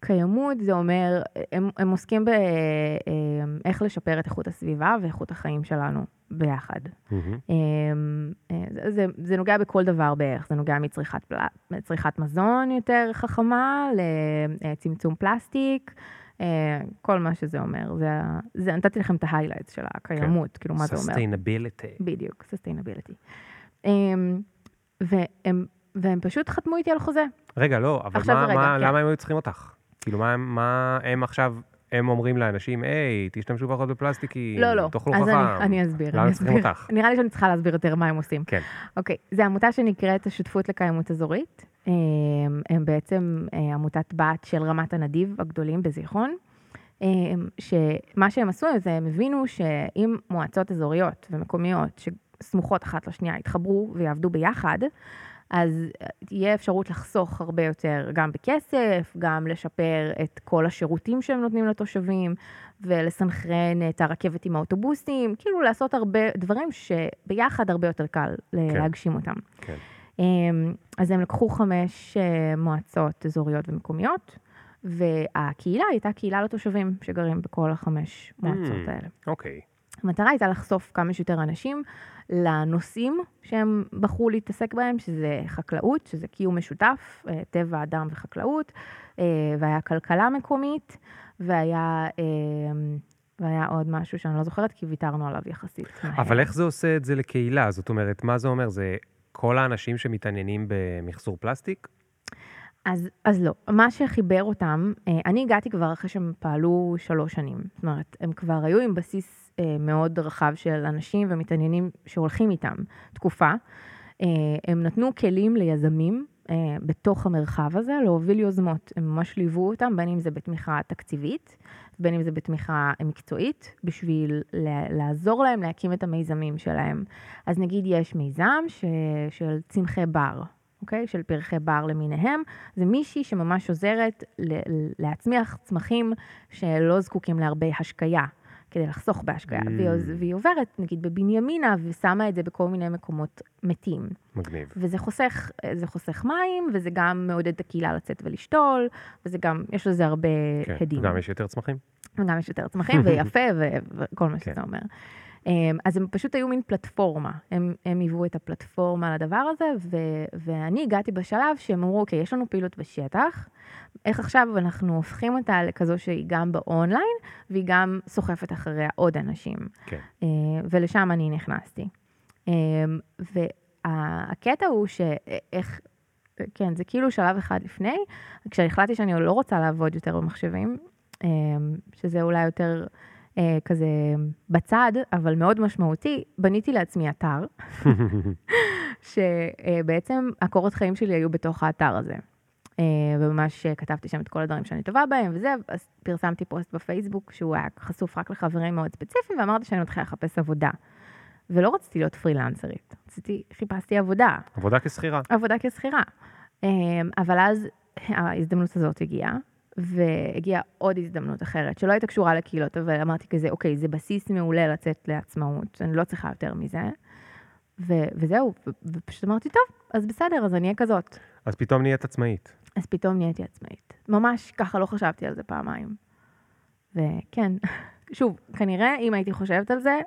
קיימות זה אומר, הם, הם עוסקים באיך לשפר את איכות הסביבה ואיכות החיים שלנו ביחד. אה, זה, זה, זה נוגע בכל דבר בערך, זה נוגע מצריכת מזון יותר חכמה, לצמצום פלסטיק, אה, כל מה שזה אומר. זה, זה, נתתי לכם את ה highlights של הקיימות, כאילו מה זה אומר. Sustainability. בדיוק. אמ, והם, והם פשוט חתמו איתי על חוזה. רגע, לא, אבל מה, רגע, מה, כן. למה הם היו צריכים אותך? כאילו, מה, מה הם עכשיו, הם אומרים לאנשים, היי, תשתמשו פחות בפלסטיקים, לא, לא. תאכלו אז חכם. אני, אני אסביר. למה צריכים. אותך? נראה לי שאני צריכה להסביר יותר מה הם עושים. כן. אוקיי, זו עמותה שנקראת השותפות לקיימות אזורית. הם, הם בעצם אה, עמותת בת של רמת הנדיב הגדולים בזיכרון. הם, שמה שהם עשו זה הם הבינו שאם מועצות אזוריות ומקומיות שסמוכות אחת לשנייה יתחברו ויעבדו ביחד, אז אה, תהיה אפשרות לחסוך הרבה יותר, גם בכסף, גם לשפר את כל השירותים שהם נותנים לתושבים, ולסנכרן את הרכבת עם האוטובוסים, כאילו לעשות הרבה דברים שביחד הרבה יותר קל כן. להגשים אותם. כן. אמ, אז הם לקחו חמש אה, מועצות אזוריות ומקומיות, והקהילה הייתה קהילה לתושבים שגרים בכל החמש מועצות Mm. האלה. אוקיי. המטרה הייתה לחשוף כמה שיותר אנשים לנושאים שהם בחרו להתעסק בהם, שזה חקלאות, שזה קיום משותף, אה, טבע, אדם וחקלאות, אה, והיה כלכלה מקומית, והיה, אה, והיה עוד משהו שאני לא זוכרת, כי ויתרנו עליו יחסית. אבל איך זה עושה את זה לקהילה? זאת אומרת, מה זה אומר? זה כל האנשים שמתעניינים במחזור פלסטיק? אז, אז לא, מה שחיבר אותם, אני הגעתי כבר אחרי שהם פעלו שלוש שנים. זאת אומרת, הם כבר היו עם בסיס מאוד רחב של אנשים ומתעניינים שהולכים איתם תקופה. אה, הם נתנו כלים ליזמים אה, בתוך המרחב הזה להוביל יוזמות. הם ממש ליוו אותם, בין אם זה בתמיכה תקציבית, בין אם זה בתמיכה מקצועית, בשביל לעזור להם להקים את המיזמים שלהם. אז נגיד יש מיזם ש... של צמחי בר, אוקיי? של פרחי בר למיניהם. זה מישהי שממש עוזרת להצמיח צמחים שלא זקוקים להרבה השקיה. כדי לחסוך בהשקיה, Mm. והיא, והיא עוברת נגיד בבנימינה ושמה את זה בכל מיני מקומות מתים. מגניב. וזה חוסך, זה חוסך מים, וזה גם מעודד את הקהילה לצאת ולשתול, וזה גם, יש לזה הרבה כן, הדים. גם יש יותר צמחים? וגם יש יותר צמחים, ויפה, וכל מה כן. שאתה אומר. אמ, אז הם פשוט היו מין פלטפורמה, הם, הם היוו את הפלטפורמה לדבר הזה, ו, ואני הגעתי בשלב שהם אמרו, אוקיי, יש לנו פעילות בשטח, איך עכשיו אנחנו הופכים אותה לכזו שהיא גם באונליין, והיא גם סוחפת אחריה עוד אנשים. כן. אה, ולשם אני נכנסתי. אה, והקטע הוא שאיך, כן, זה כאילו שלב אחד לפני, כשהחלטתי שאני לא רוצה לעבוד יותר במחשבים, אה, שזה אולי יותר אה, כזה בצד, אבל מאוד משמעותי, בניתי לעצמי אתר, שבעצם הקורות חיים שלי היו בתוך האתר הזה. אה, וממש כתבתי שם את כל הדברים שאני טובה בהם וזה, אז פרסמתי פוסט בפייסבוק שהוא היה חשוף רק לחברים מאוד ספציפיים, ואמרתי שאני מתחילה לחפש עבודה. ולא רציתי להיות פרילנסרית, רציתי, חיפשתי עבודה, עבודה כשכירה. עבודה כשכירה. אה, אבל אז ההזדמנות הזאת הגיעה, והגיעה עוד הזדמנות אחרת, שלא הייתה קשורה לקהילות, אבל אמרתי כזה, אוקיי, זה בסיס מעולה לצאת לעצמאות, אני לא צריכה יותר מזה. ו- וזהו, ו- ופשוט אמרתי, טוב, אז בסדר, אז אני אהיה כזאת. אז פתאום נהיית עצמאית. אז פתאום נהייתי עצמאית. ממש ככה לא חשבתי על זה פעמיים. וכן, שוב, כנראה אם הייתי חושבת על זה,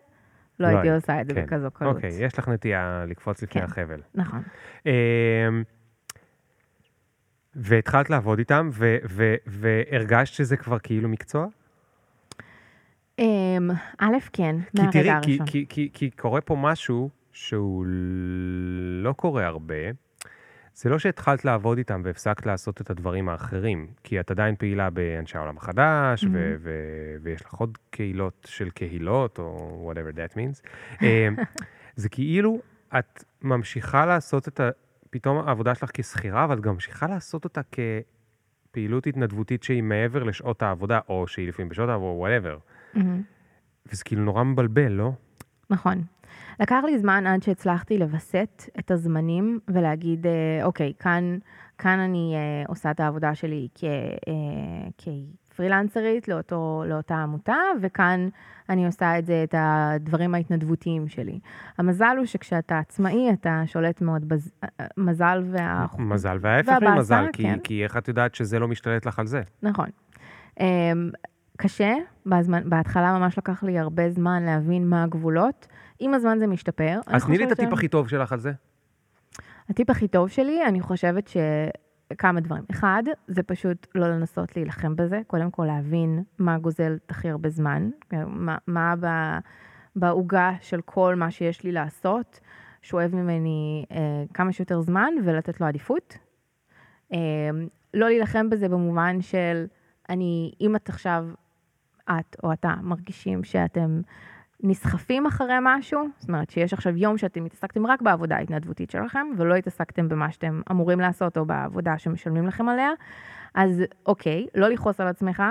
לא לא הייתי היית, עושה את זה כן. בכזו קלות. אוקיי, יש לך נטייה לקפוץ לפני כן. החבל. נכון. והתחלת לעבוד איתם, ו- ו- והרגשת שזה כבר כאילו מקצוע? אמ, א', כן, מהרגע תראי, כי, הראשון. כי, כי, כי קורה פה משהו שהוא לא קורה הרבה. זה לא שהתחלת לעבוד איתם והפסקת לעשות את הדברים האחרים, כי את עדיין פעילה באנשי העולם החדש, ו- Mhm. ו- ויש לך עוד קהילות של קהילות, או whatever that means. אמ, זה כאילו את ממשיכה לעשות את ה... פתאום העבודה שלך כשכירה, אבל את גם ממשיכה לעשות אותה כפעילות התנדבותית שהיא מעבר לשעות העבודה, או שהיא לפעמים בשעות העבודה, whatever. מהמם. וזה כאילו נורא מבלבל, לא? נכון. לקח לי זמן עד שהצלחתי לווסת את הזמנים ולהגיד, אה, אוקיי, כאן, כאן אני אה, עושה את העבודה שלי כ, אה, כפרילנסרית לאותו, לאותה עמותה, וכאן אני עושה את זה, את הדברים ההתנדבותיים שלי. המזל הוא שכשאתה עצמאי, אתה שולט מאוד במזל וה... מזל, וההפך ממזל, כי, כן. כי איך את יודעת שזה לא משתלט לך על זה? נכון. Um, קשה, בזמן, בהתחלה ממש לקח לי הרבה זמן להבין מה הגבולות. עם הזמן זה משתפר. אז תני לי את חושבת ש- הטיפ הכי טוב שלך על זה. הטיפ הכי טוב שלי, אני חושבת שכמה דברים. אחד, זה פשוט לא לנסות להילחם בזה, קודם כל להבין מה גוזל את הכי הרבה זמן, מה, מה בעוגה של כל מה שיש לי לעשות, שואב ממני אה, כמה שיותר זמן ולתת לו עדיפות. אה, לא להילחם בזה במובן של, אני, אם את עכשיו, את או אתה מרגישים שאתם נסחפים אחרי משהו, זאת אומרת שיש עכשיו יום שאתם התעסקתם רק בעבודה ההתנדבותית שלכם, ולא התעסקתם במה שאתם אמורים לעשות או בעבודה שמשלמים לכם עליה, אז אוקיי, לא לכעוס על עצמך,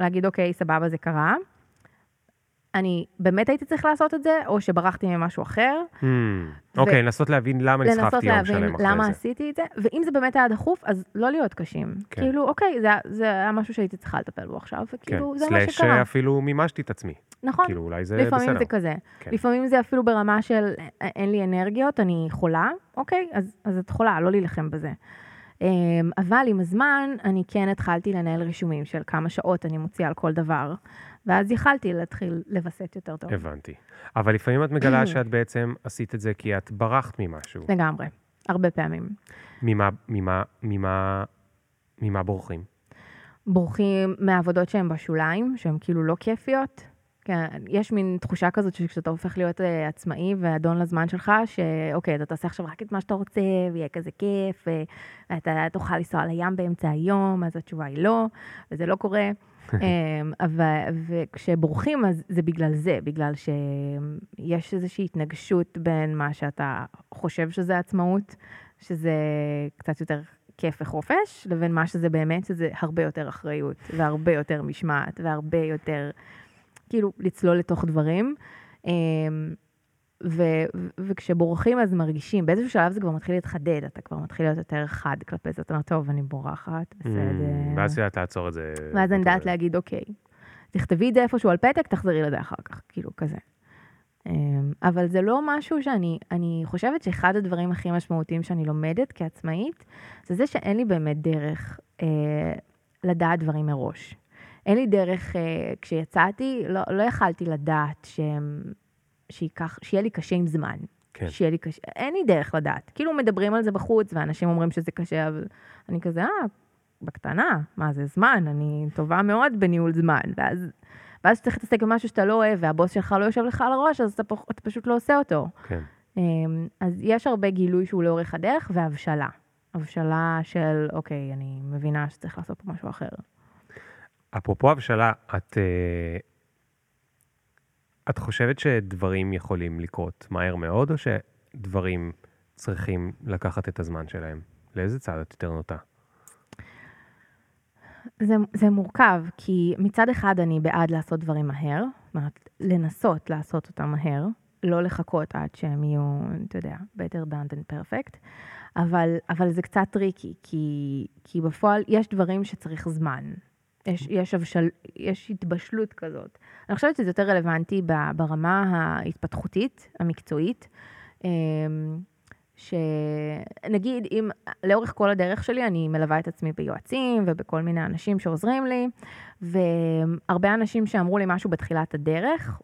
להגיד אוקיי, סבבה, זה קרה. אני באמת הייתי צריך לעשות את זה, או שברחתי ממשהו אחר, Hmm, אוקיי, לנסות להבין למה לנסות נסחפתי יום להבין שלם אחרי למה זה. עשיתי את זה, ואם זה באמת היה דחוף, אז לא להיות קשים. כן. כאילו, אוקיי, זה, היה משהו שהייתי צריכה לטפל בו עכשיו, כן, וכאילו, זה מה סלאש שקרה. אפילו מימשתי את עצמי. נכון. כאילו, אולי זה לפעמים בסדר. זה כזה. כן. לפעמים זה אפילו ברמה של "א- אין לי אנרגיות, אני חולה, אוקיי, אז, אז את חולה, לא להילחם בזה. אמ, אבל עם הזמן, אני כן התחלתי לנהל רישומים של כמה שעות אני מוציאה על כל דבר, ואז יכלתי להתחיל לווסת יותר טוב. הבנתי. אבל לפעמים את מגלה שאת בעצם עשית את זה כי את ברחת ממשהו. לגמרי, הרבה פעמים. ממה, ממה, ממה, ממה בורחים? בורחים מעבודות שהן בשוליים, שהן כאילו לא כיפיות. כן, יש מין תחושה כזאת שכשאתה הופך להיות uh, עצמאי ואדון לזמן שלך, שאוקיי, אתה תעשה עכשיו רק את מה שאתה רוצה, ויהיה כזה כיף, ואתה תוכל לנסוע לים באמצע היום, אז התשובה היא לא, וזה לא קורה. אבל, וכשבורחים, אז זה בגלל זה, בגלל שיש איזושהי התנגשות בין מה שאתה חושב שזה עצמאות, שזה קצת יותר כיף וחופש, לבין מה שזה באמת, שזה הרבה יותר אחריות, והרבה יותר משמעת, והרבה יותר, כאילו, לצלול לתוך דברים. ו, וכשבורחים אז מרגישים, באיזשהו שלב זה כבר מתחיל להתחדד, אתה כבר מתחיל להיות יותר חד כלפי זה, אתה אומר, טוב, אני בורחת, בסדר. Mm, ואז את לעצור את זה. ואז אני יודעת להגיד, אוקיי, תכתבי את זה איפשהו על פתק, תחזרי לזה אחר כך, כאילו, כזה. אמ, אבל זה לא משהו שאני, אני חושבת שאחד הדברים הכי משמעותיים שאני לומדת כעצמאית, זה זה שאין לי באמת דרך אה, לדעת דברים מראש. אין לי דרך, אה, כשיצאתי, לא, לא יכלתי לדעת שהם, שייקח, שיהיה לי קשה עם זמן. כן. שיהיה לי קשה, אין לי דרך לדעת. כאילו מדברים על זה בחוץ, ואנשים אומרים שזה קשה, אבל אני כזה, אה, בקטנה, מה זה זמן, אני טובה מאוד בניהול זמן. ואז ואז צריך להתעסק במשהו שאתה לא אוהב, והבוס שלך לא יושב לך על הראש, אז אתה, פח, אתה פשוט לא עושה אותו. כן. אמ, אז יש הרבה גילוי שהוא לאורך הדרך, והבשלה. הבשלה של, אוקיי, אני מבינה שצריך לעשות פה משהו אחר. אפרופו הבשלה, את, אה, את חושבת שדברים יכולים לקרות מהר מאוד, או שדברים צריכים לקחת את הזמן שלהם? לאיזה צד את יותר נוטה? זה, זה מורכב, כי מצד אחד אני בעד לעשות דברים מהר, זאת אומרת, לנסות לעשות אותם מהר, לא לחכות עד שהם יהיו, אתה יודע, better done than perfect, אבל, אבל זה קצת tricky, כי, כי בפועל יש דברים שצריך זמן. יש, יש, הבשל, יש התבשלות כזאת. אני חושבת שזה יותר רלוונטי ברמה ההתפתחותית, המקצועית. אמ, שנגיד, אם לאורך כל הדרך שלי אני מלווה את עצמי ביועצים ובכל מיני אנשים שעוזרים לי, והרבה אנשים שאמרו לי משהו בתחילת הדרך,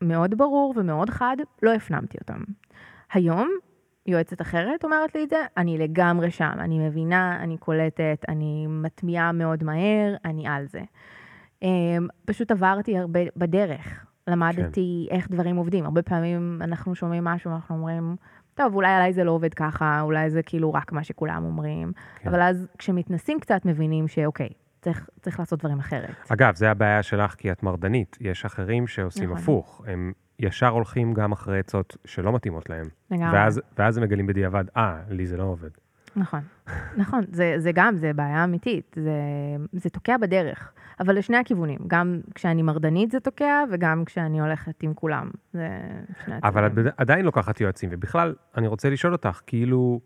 מאוד ברור ומאוד חד, לא הפנמתי אותם. היום, יועצת אחרת אומרת לי את זה, אני לגמרי שם, אני מבינה, אני קולטת, אני מטמיעה מאוד מהר, אני על זה. אמ, פשוט עברתי הרבה בדרך, למדתי כן. איך דברים עובדים. הרבה פעמים אנחנו שומעים משהו, אנחנו אומרים, טוב, אולי עליי זה לא עובד ככה, אולי זה כאילו רק מה שכולם אומרים. כן. אבל אז כשמתנסים קצת מבינים שאוקיי, צריך, צריך לעשות דברים אחרת. אגב, זה הבעיה שלך כי את מרדנית. יש אחרים שעושים נכון. הפוך. הם ישר הולכים גם אחרי עצות שלא מתאימות להם. לגמרי. ואז, ואז הם מגלים בדיעבד, אה, לי זה לא עובד. נכון, נכון, זה, זה גם, זה בעיה אמיתית, זה, זה תוקע בדרך, אבל לשני הכיוונים, גם כשאני מרדנית זה תוקע, וגם כשאני הולכת עם כולם, זה שני הצדדים. אבל את עדיין לוקחת יועצים, ובכלל, אני רוצה לשאול אותך, כאילו,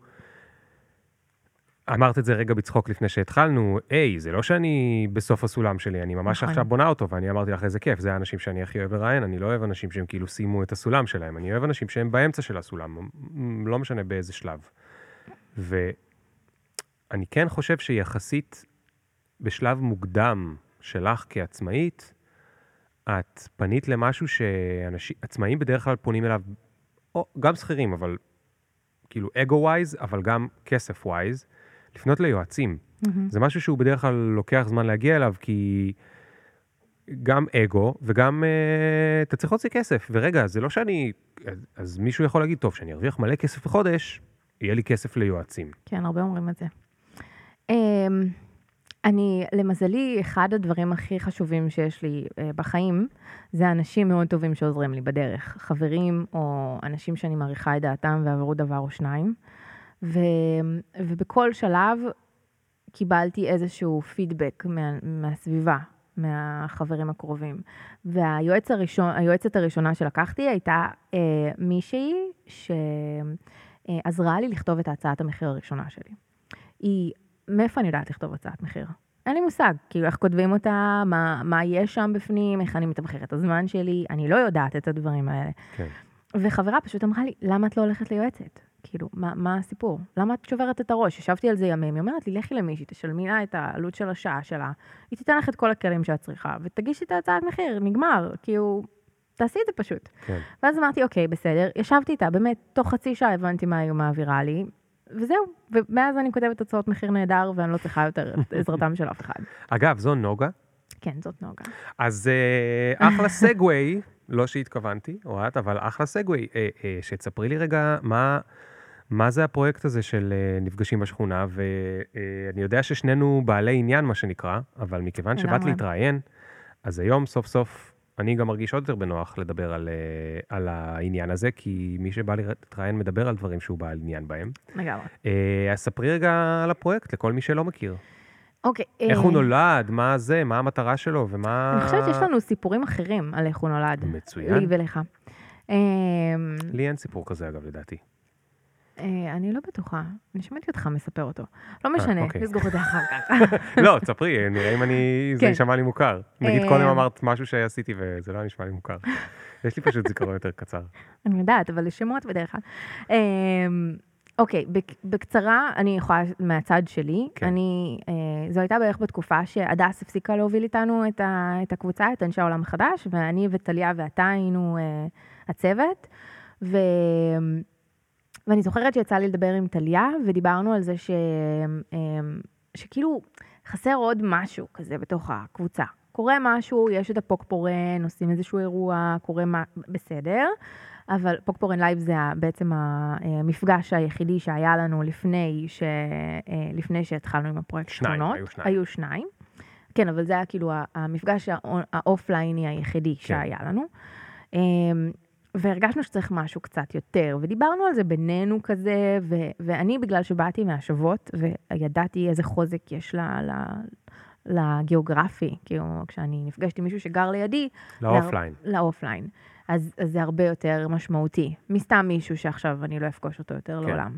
אמרת את זה רגע בצחוק לפני שהתחלנו, היי, זה לא שאני בסוף הסולם שלי, אני ממש נכון. עכשיו בונה אותו, ואני אמרתי לך איזה כיף, זה האנשים שאני הכי אוהב לראיין, אני לא אוהב אנשים שהם כאילו סיימו את הסולם שלהם, אני אוהב אנשים שהם באמצע של הסולם, לא משנה באיזה שלב. ואני כן חושב שיחסית בשלב מוקדם שלך כעצמאית, את פנית למשהו שעצמאים בדרך כלל פונים אליו, או גם שכירים, אבל כאילו אגו ווייז, אבל גם כסף ווייז, לפנות ליועצים. Mm-hmm. זה משהו שהוא בדרך כלל לוקח זמן להגיע אליו, כי גם אגו וגם uh, אתה צריך להוציא כסף. ורגע, זה לא שאני... אז, אז מישהו יכול להגיד, טוב, שאני ארוויח מלא כסף בחודש, יהיה לי כסף ליועצים. כן, הרבה אומרים את זה. אמ, אני, למזלי, אחד הדברים הכי חשובים שיש לי uh, בחיים, זה אנשים מאוד טובים שעוזרים לי בדרך. חברים או אנשים שאני מעריכה את דעתם ועברו דבר או שניים. ו, ובכל שלב קיבלתי איזשהו פידבק מה, מהסביבה, מהחברים הקרובים. והיועצת הראשון, הראשונה שלקחתי הייתה uh, מישהי ש... אה, לי לכתוב את הצעת המחיר הראשונה שלי. היא, מאיפה אני יודעת לכתוב הצעת מחיר? אין לי מושג, כאילו איך כותבים אותה, מה, מה יש שם בפנים, איך אני מתמחרת את הזמן שלי, אני לא יודעת את הדברים האלה. כן. וחברה פשוט אמרה לי, למה את לא הולכת ליועצת? כאילו, מה, מה הסיפור? למה את שוברת את הראש? ישבתי על זה ימים, היא אומרת לי, לכי למישהי, תשלמי לה את העלות של השעה שלה, היא תיתן לך את כל הכלים שאת צריכה, ותגישי את ההצעת מחיר, נגמר, כאילו, תעשי את זה פשוט. כן. ואז אמרתי, אוקיי, בסדר, ישבתי איתה, באמת, תוך חצי שעה הבנתי מה היא מעבירה לי, וזהו, ומאז אני כותבת הצעות מחיר נהדר, ואני לא צריכה יותר את עזרתם של אף אחד. אגב, זו נוגה. כן, זאת נוגה. אז אה, אחלה סגווי, לא שהתכוונתי, אוהד, אבל אחלה סגווי. אה, אה, שתספרי לי רגע מה, מה זה הפרויקט הזה של אה, נפגשים בשכונה, ואני יודע ששנינו בעלי עניין, מה שנקרא, אבל מכיוון שבאת. להתראיין, אז היום סוף סוף אני גם מרגיש עוד יותר בנוח לדבר על, אה, על העניין הזה, כי מי שבא להתראיין מדבר על דברים שהוא בעל עניין בהם. לגמרי. אה, אז ספרי רגע על הפרויקט לכל מי שלא מכיר. אוקיי. איך אה, הוא נולד, מה זה, מה המטרה שלו, ומה... אני חושבת שיש לנו סיפורים אחרים על איך הוא נולד. מצוין. לי ולך. אה, לי אין סיפור כזה, אגב, לדעתי. אה, אני לא בטוחה, אני שמעתי אותך מספר אותו. לא משנה, אוקיי. נסגור את זה אחר כך. לא, תספרי, נראה אם אני... זה כן. יישמע לי מוכר. נגיד אה, קודם אמרת משהו שעשיתי וזה לא נשמע לי מוכר. יש לי פשוט זיכרון יותר קצר. אני יודעת, אבל שמות בדרך כלל. אה, אוקיי, בק- בקצרה, אני יכולה מהצד שלי. כן. אני, אה, זו הייתה בערך בתקופה שהדס הפסיקה להוביל איתנו את, ה, את הקבוצה, את אנשי העולם החדש, ואני וטליה ואתה היינו אה, הצוות. ו... ואני זוכרת שיצא לי לדבר עם טליה, ודיברנו על זה ש... אה, שכאילו חסר עוד משהו כזה בתוך הקבוצה. קורה משהו, יש את הפופקורן, עושים איזשהו אירוע, קורה מה... בסדר, אבל פופקורן live זה בעצם המפגש היחידי שהיה לנו לפני, ש... אה, לפני שהתחלנו עם הפרויקט שניים, שכונות. היו שניים. היו שניים. כן, אבל זה היה כאילו המפגש האו- האופלייני היחידי כן. שהיה לנו. אמ, והרגשנו שצריך משהו קצת יותר, ודיברנו על זה בינינו כזה, ו- ואני, בגלל שבאתי מהשוות, וידעתי איזה חוזק יש ל- ל- לגיאוגרפי, כאילו, כשאני נפגשת עם מישהו שגר לידי, ל offline. ל offline. אז, אז זה הרבה יותר משמעותי, מסתם מישהו שעכשיו אני לא אפגוש אותו יותר כן. לעולם.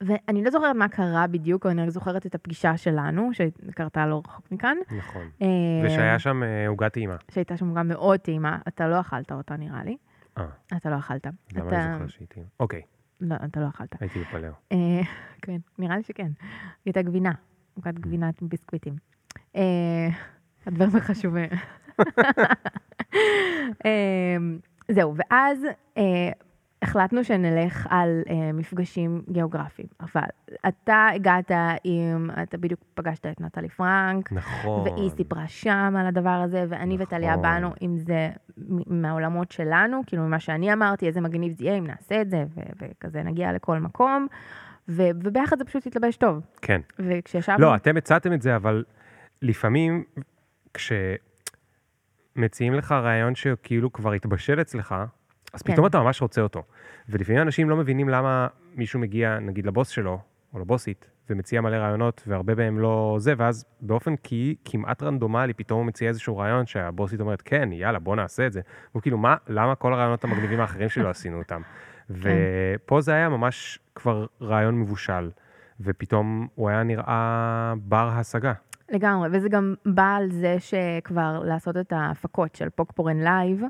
ואני לא זוכרת מה קרה בדיוק, אני רק זוכרת את הפגישה שלנו, שקרתה לא רחוק מכאן. נכון. אמ, ושהיה שם אה, עוגת טעימה. שהייתה שם גם מאוד טעימה, אתה לא אכלת אותה נראה לי. אה, אתה לא אכלת. למה אתה... אני זוכר שהיא טעימה? אוקיי, לא, אתה לא אכלת. הייתי בפלאו. אה, כן, נראה לי שכן. הייתה גבינה, עוגת גבינה עם ביסקוויטים. אה, הדברים החשובים. אה, זהו, ואז אה, החלטנו שנלך על אה, מפגשים גיאוגרפיים. אבל אתה הגעת עם, אתה בדיוק פגשת את נטלי פרנק, נכון. והיא סיפרה שם על הדבר הזה, ואני נכון. וטליה באנו עם זה מהעולמות שלנו, כאילו ממה שאני אמרתי, איזה מגניב זה יהיה אם נעשה את זה, וכזה נגיע לכל מקום, ו- וביחד זה פשוט התלבש טוב. כן. וכשישבנו... לא, אתם הצעתם את זה, אבל לפעמים כשמציעים לך רעיון שכאילו כבר התבשל אצלך, אז כן. פתאום אתה ממש רוצה אותו. ולפעמים אנשים לא מבינים למה מישהו מגיע, נגיד, לבוס שלו, או לבוסית, ומציע מלא רעיונות, והרבה מהם לא זה, ואז באופן כי, כמעט רנדומלי, פתאום הוא מציע איזשהו רעיון שהבוסית אומרת, כן, יאללה, בוא נעשה את זה. והוא כאילו, מה, למה כל הרעיונות המגניבים האחרים שלא עשינו אותם? ופה זה היה ממש כבר רעיון מבושל, ופתאום הוא היה נראה בר השגה. לגמרי, וזה גם בא על זה שכבר לעשות את ההפקות של פופקורן live,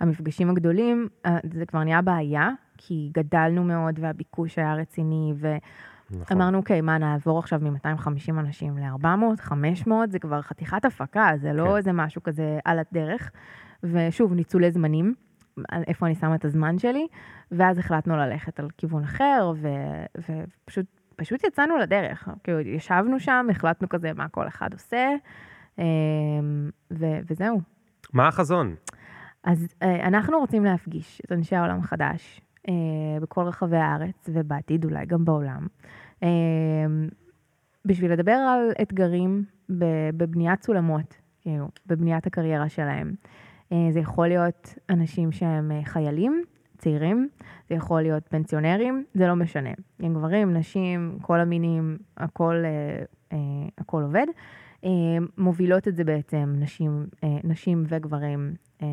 המפגשים הגדולים, אה, זה כבר נהיה בעיה, כי גדלנו מאוד והביקוש היה רציני, נכון. ואמרנו, אוקיי, מה, נעבור עכשיו מ-250 אנשים ל-400, 500, זה כבר חתיכת הפקה, זה לא כן. איזה משהו כזה על הדרך. ושוב, ניצולי זמנים, איפה אני שמה את הזמן שלי, ואז החלטנו ללכת על כיוון אחר, ו- ופשוט פשוט יצאנו לדרך. כאילו, ישבנו שם, החלטנו כזה מה כל אחד עושה, אמ, ו- וזהו. מה החזון? אז אה, אנחנו רוצים להפגיש את אנשי העולם החדש אה, בכל רחבי הארץ, ובעתיד אולי גם בעולם, אה, בשביל לדבר על אתגרים בבניית סולמות, כאילו, בבניית הקריירה שלהם. זה יכול להיות אנשים שהם חיילים, צעירים, זה יכול להיות פנסיונרים, זה לא משנה. הם גברים, נשים, כל המינים, הכל, הכל עובד. אה, מובילות את זה בעצם נשים, אה, נשים וגברים, אה,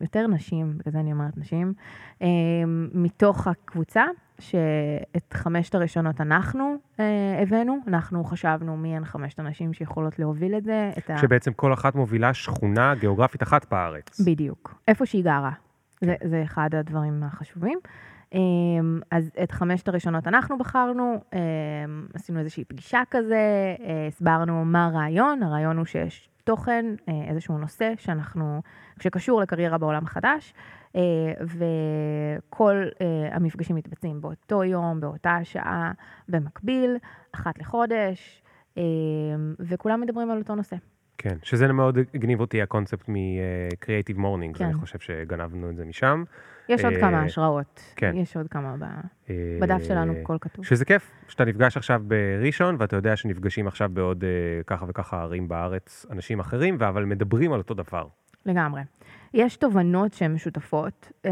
יותר נשים, בגלל זה אני אומרת נשים, מתוך הקבוצה, שאת חמשת הראשונות אנחנו הבאנו, אנחנו חשבנו מי הן חמשת הנשים שיכולות להוביל את זה, את ה... שבעצם כל אחת מובילה שכונה גיאוגרפית אחת בארץ. בדיוק, איפה שהיא גרה. זה, זה אחד הדברים החשובים. אמ, אז את חמשת הראשונות אנחנו בחרנו, אמ, עשינו איזושהי פגישה כזה, אה, הסברנו מה הרעיון, הרעיון הוא שיש תוכן, אה, איזשהו נושא שאנחנו, שקשור לקריירה בעולם החדש, אה, וכל המפגשים מתבצעים באותו יום, באותה שעה, במקביל, אחת לחודש, אמ, וכולם מדברים על אותו נושא. כן, שזה מאוד הגניב אותי הקונספט מ-Creative Morning, כן. אני חושב שגנבנו את זה משם. יש עוד אה, כמה השראות. כן. יש עוד כמה ב- אה, בדף שלנו, הכל כתוב. שזה כיף, שאתה נפגש עכשיו בראשון, ואתה יודע שנפגשים עכשיו בעוד אה, ככה וככה ערים בארץ אנשים אחרים, אבל מדברים על אותו דבר. לגמרי. יש תובנות שהן משותפות, אמ,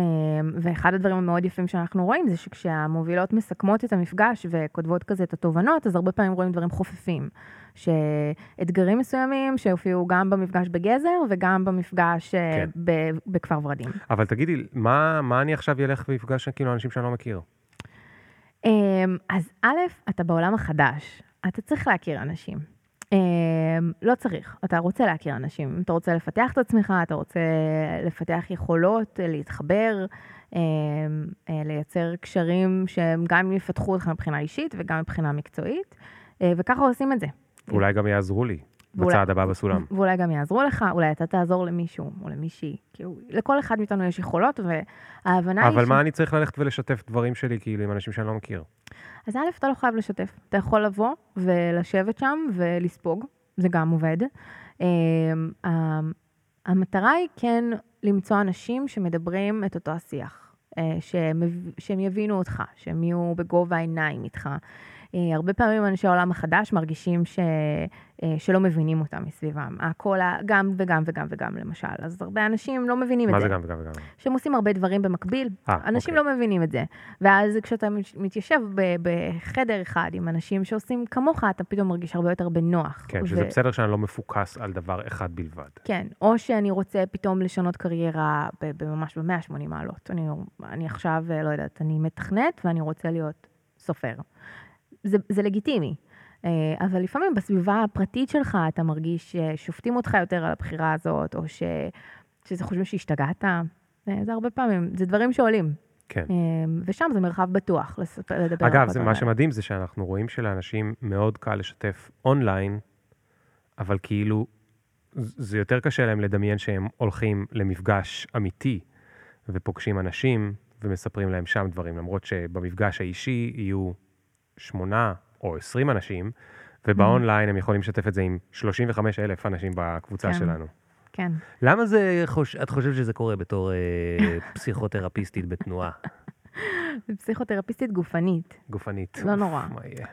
ואחד הדברים המאוד יפים שאנחנו רואים זה שכשהמובילות מסכמות את המפגש וכותבות כזה את התובנות, אז הרבה פעמים רואים דברים חופפים. שאתגרים מסוימים שהופיעו גם במפגש בגזר וגם במפגש אה, כן. ב- בכפר ורדים. אבל תגידי, מה, מה אני עכשיו אלך ואפגש כאילו אנשים שאני לא מכיר? אמ, אז א', אתה בעולם החדש, אתה צריך להכיר אנשים. אמ, לא צריך, אתה רוצה להכיר אנשים. אתה רוצה לפתח את עצמך, אתה רוצה לפתח יכולות, להתחבר, אמ, אה, לייצר קשרים שהם גם יפתחו אותך מבחינה אישית וגם מבחינה מקצועית, אה, וככה עושים את זה. ואולי גם יעזרו לי ואולי- בצעד הבא בסולם. ואולי גם יעזרו לך, אולי אתה תעזור למישהו או למישהי. כאילו, לכל אחד מאיתנו יש יכולות, וההבנה היא אבל ש... מה אני צריך ללכת ולשתף דברים שלי כאילו עם אנשים שאני לא מכיר? אז א', אתה לא חייב לשתף. אתה יכול לבוא ולשבת שם ולספוג, זה גם עובד. אמ, ה- המטרה היא כן למצוא אנשים שמדברים את אותו השיח, אה, שהם, שהם יבינו אותך, שהם יהיו בגובה העיניים איתך. אה, הרבה פעמים אנשי העולם החדש מרגישים ש, אה, שלא מבינים אותם מסביבם. הכל, גם וגם וגם וגם למשל. אז הרבה אנשים לא מבינים את מה זה. זה גם וגם וגם? שהם עושים הרבה דברים במקביל, אה, אנשים אוקיי. לא מבינים את זה. ואז כשאתה מת- מתיישב ב- בחדר אחד עם אנשים שעושים כמוך, אתה פתאום מרגיש הרבה יותר בנוח. כן, שזה בסדר שאני לא מפוקס על דבר אחד בלבד. כן, או שאני רוצה פתאום לשנות קריירה ממש ב-180 מעלות. אני, אני עכשיו, לא יודעת, אני מתכנת ואני רוצה להיות סופר. זה, זה לגיטימי. אה, אבל לפעמים בסביבה הפרטית שלך אתה מרגיש ששופטים אותך יותר על הבחירה הזאת, או ש, שזה חושבים שהשתגעת. אה, זה הרבה פעמים, זה דברים שעולים. כן. אה, ושם זה מרחב בטוח לספר, לדבר. אגב, זה, הדברים מה האלה. שמדהים זה שאנחנו רואים שלאנשים מאוד קל לשתף אונליין, אבל כאילו זה יותר קשה להם לדמיין שהם הולכים למפגש אמיתי ופוגשים אנשים ומספרים להם שם דברים, למרות שבמפגש האישי יהיו שמונה או עשרים אנשים, ובאונליין הם יכולים לשתף את זה עם 35 אלף אנשים בקבוצה כן. שלנו. כן. למה זה, חוש... את חושבת שזה קורה בתור אה, פסיכותרפיסטית בתנועה? זה פסיכותרפיסטית גופנית. גופנית. לא נורא. מה יהיה?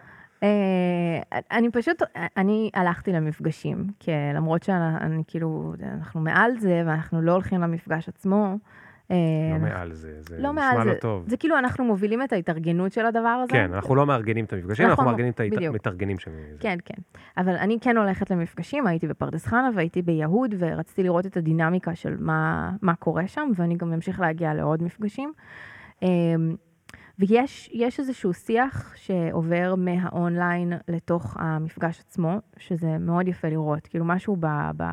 אה, אני פשוט, אני הלכתי למפגשים, כי למרות שאני כאילו, אנחנו מעל זה, ואנחנו לא הולכים למפגש עצמו. לא אנחנו- מעל זה, זה לא נשמע מעל לא זה. טוב. זה כאילו אנחנו מובילים את ההתארגנות של הדבר הזה. כן, אנחנו לא מארגנים את המפגשים, אנחנו נכון, מארגנים את. המתארגנים שם. כן, כן. אבל אני כן הולכת למפגשים, הייתי בפרדס חנה והייתי ביהוד, ורציתי לראות את הדינמיקה של מה, מה קורה שם, ואני גם אמשיך להגיע לעוד מפגשים. אמ, ויש יש איזשהו שיח שעובר מהאונליין לתוך המפגש עצמו, שזה מאוד יפה לראות. כאילו משהו ב, ב,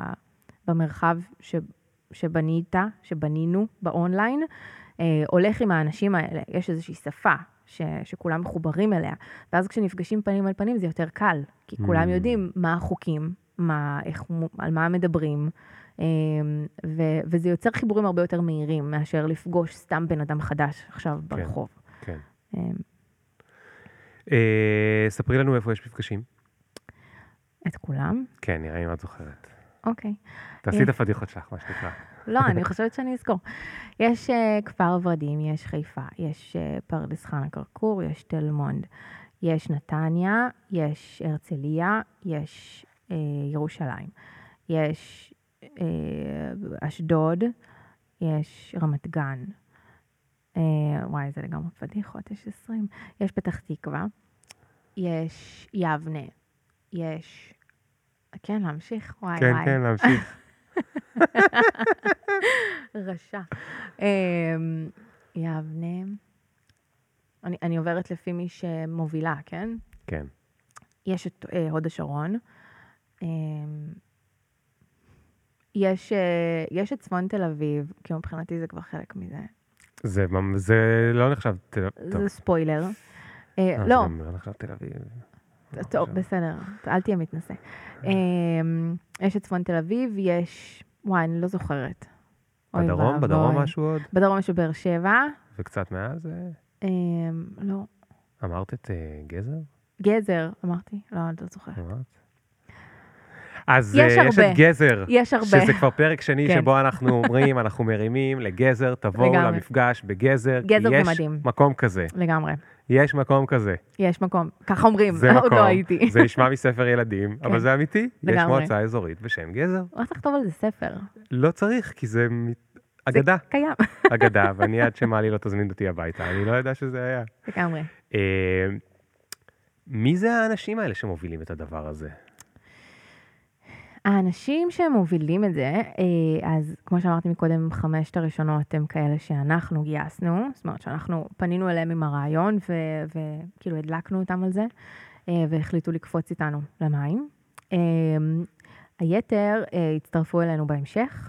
במרחב ש, שבנית, שבנינו באונליין, אה, הולך עם האנשים האלה. יש איזושהי שפה ש, שכולם מחוברים אליה. ואז כשנפגשים פנים על פנים זה יותר קל, כי כולם Mm. יודעים מה החוקים, מה, איך, על מה מדברים, אמ, ו, וזה יוצר חיבורים הרבה יותר מהירים מאשר לפגוש סתם בן אדם חדש עכשיו ברחוב. כן. אה, ספרי לנו איפה יש מפגשים. את כולם? כן, נראה לי מה את זוכרת. אוקיי. תעשי את הפדיחות שלך, מה שנקרא. לא, אני חושבת שאני אזכור. יש uh, כפר ורדים, יש חיפה, יש uh, פרדס חנה כרכור, יש תל מונד, יש נתניה, יש הרצליה, יש ירושלים, יש אשדוד, יש רמת גן. וואי, זה לגמרי פדיחות, יש 20. יש פתח תקווה, יש יבנה, יש... כן, להמשיך? וואי, כן, וואי. כן, להמשיך. רשע. אמ, יבנה. אני, אני עוברת לפי מי שמובילה, כן? כן. יש את אה, הוד השרון. אמ, יש, אה, יש את צפון תל אביב, כי מבחינתי זה כבר חלק מזה. זה, זה לא נחשב תל אביב. זה ספוילר. אה, אה, זה לא, גם לא נחשב תל אביב. טוב, בסדר, אל תהיה מתנשא. אמ, יש את צפון תל אביב, יש, וואי, אני לא זוכרת. בדרום? בדרום. משהו עוד? בדרום יש בבאר שבע. וקצת מאז? אה, אמ, לא, אמרת את אה, גזר? גזר, אמרתי, לא, אני לא זוכרת. אמרת? אז יש אה, יש. את גזר, יש הרבה. שזה כבר פרק שני כן. שבו אנחנו אומרים, אנחנו מרימים לגזר, תבואו לגמרי. למפגש בגזר, גזר זה יש מדהים. מקום כזה, לגמרי. יש מקום כזה. יש מקום, ככה אומרים, זה עוד מקום, לא הייתי. זה נשמע מספר ילדים, אבל כן. זה אמיתי, יש לגמרי. מועצה אזורית בשם גזר. רק תכתוב על זה ספר. לא צריך, כי זה מ- זה אגדה, קיים. אגדה, ואני עד שמלי לא תזמין אותי הביתה, אני לא יודע שזה היה. לגמרי. אה, מי זה האנשים האלה שמובילים את הדבר הזה? האנשים שמובילים את זה, אה, אז כמו שאמרתי מקודם, חמשת הראשונות הם כאלה שאנחנו גייסנו, זאת אומרת שאנחנו פנינו אליהם עם הרעיון וכאילו הדלקנו אותם על זה, אה, והחליטו לקפוץ איתנו למים. אה, היתר הצטרפו אלינו בהמשך,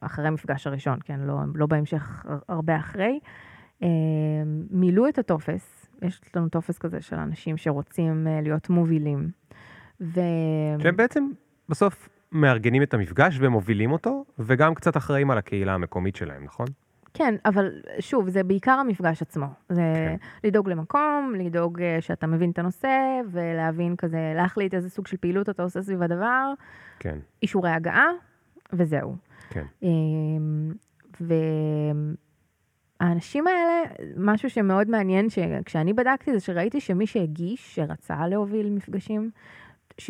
אחרי המפגש הראשון, כן, לא, לא בהמשך, הר- הרבה אחרי. מילאו את הטופס, יש לנו טופס כזה של אנשים שרוצים להיות מובילים. ו... שהם בעצם בסוף מארגנים את המפגש ומובילים אותו, וגם קצת אחראים על הקהילה המקומית שלהם, נכון? כן, אבל שוב, זה בעיקר המפגש עצמו. זה כן. לדאוג למקום, לדאוג אה, שאתה מבין את הנושא, ולהבין כזה, להחליט איזה סוג של פעילות אתה עושה סביב הדבר, כן, אישורי הגעה, וזהו. כן. אמ, והאנשים האלה, משהו שמאוד מעניין, שכשאני בדקתי זה שראיתי שמי שהגיש, שרצה להוביל מפגשים, 70%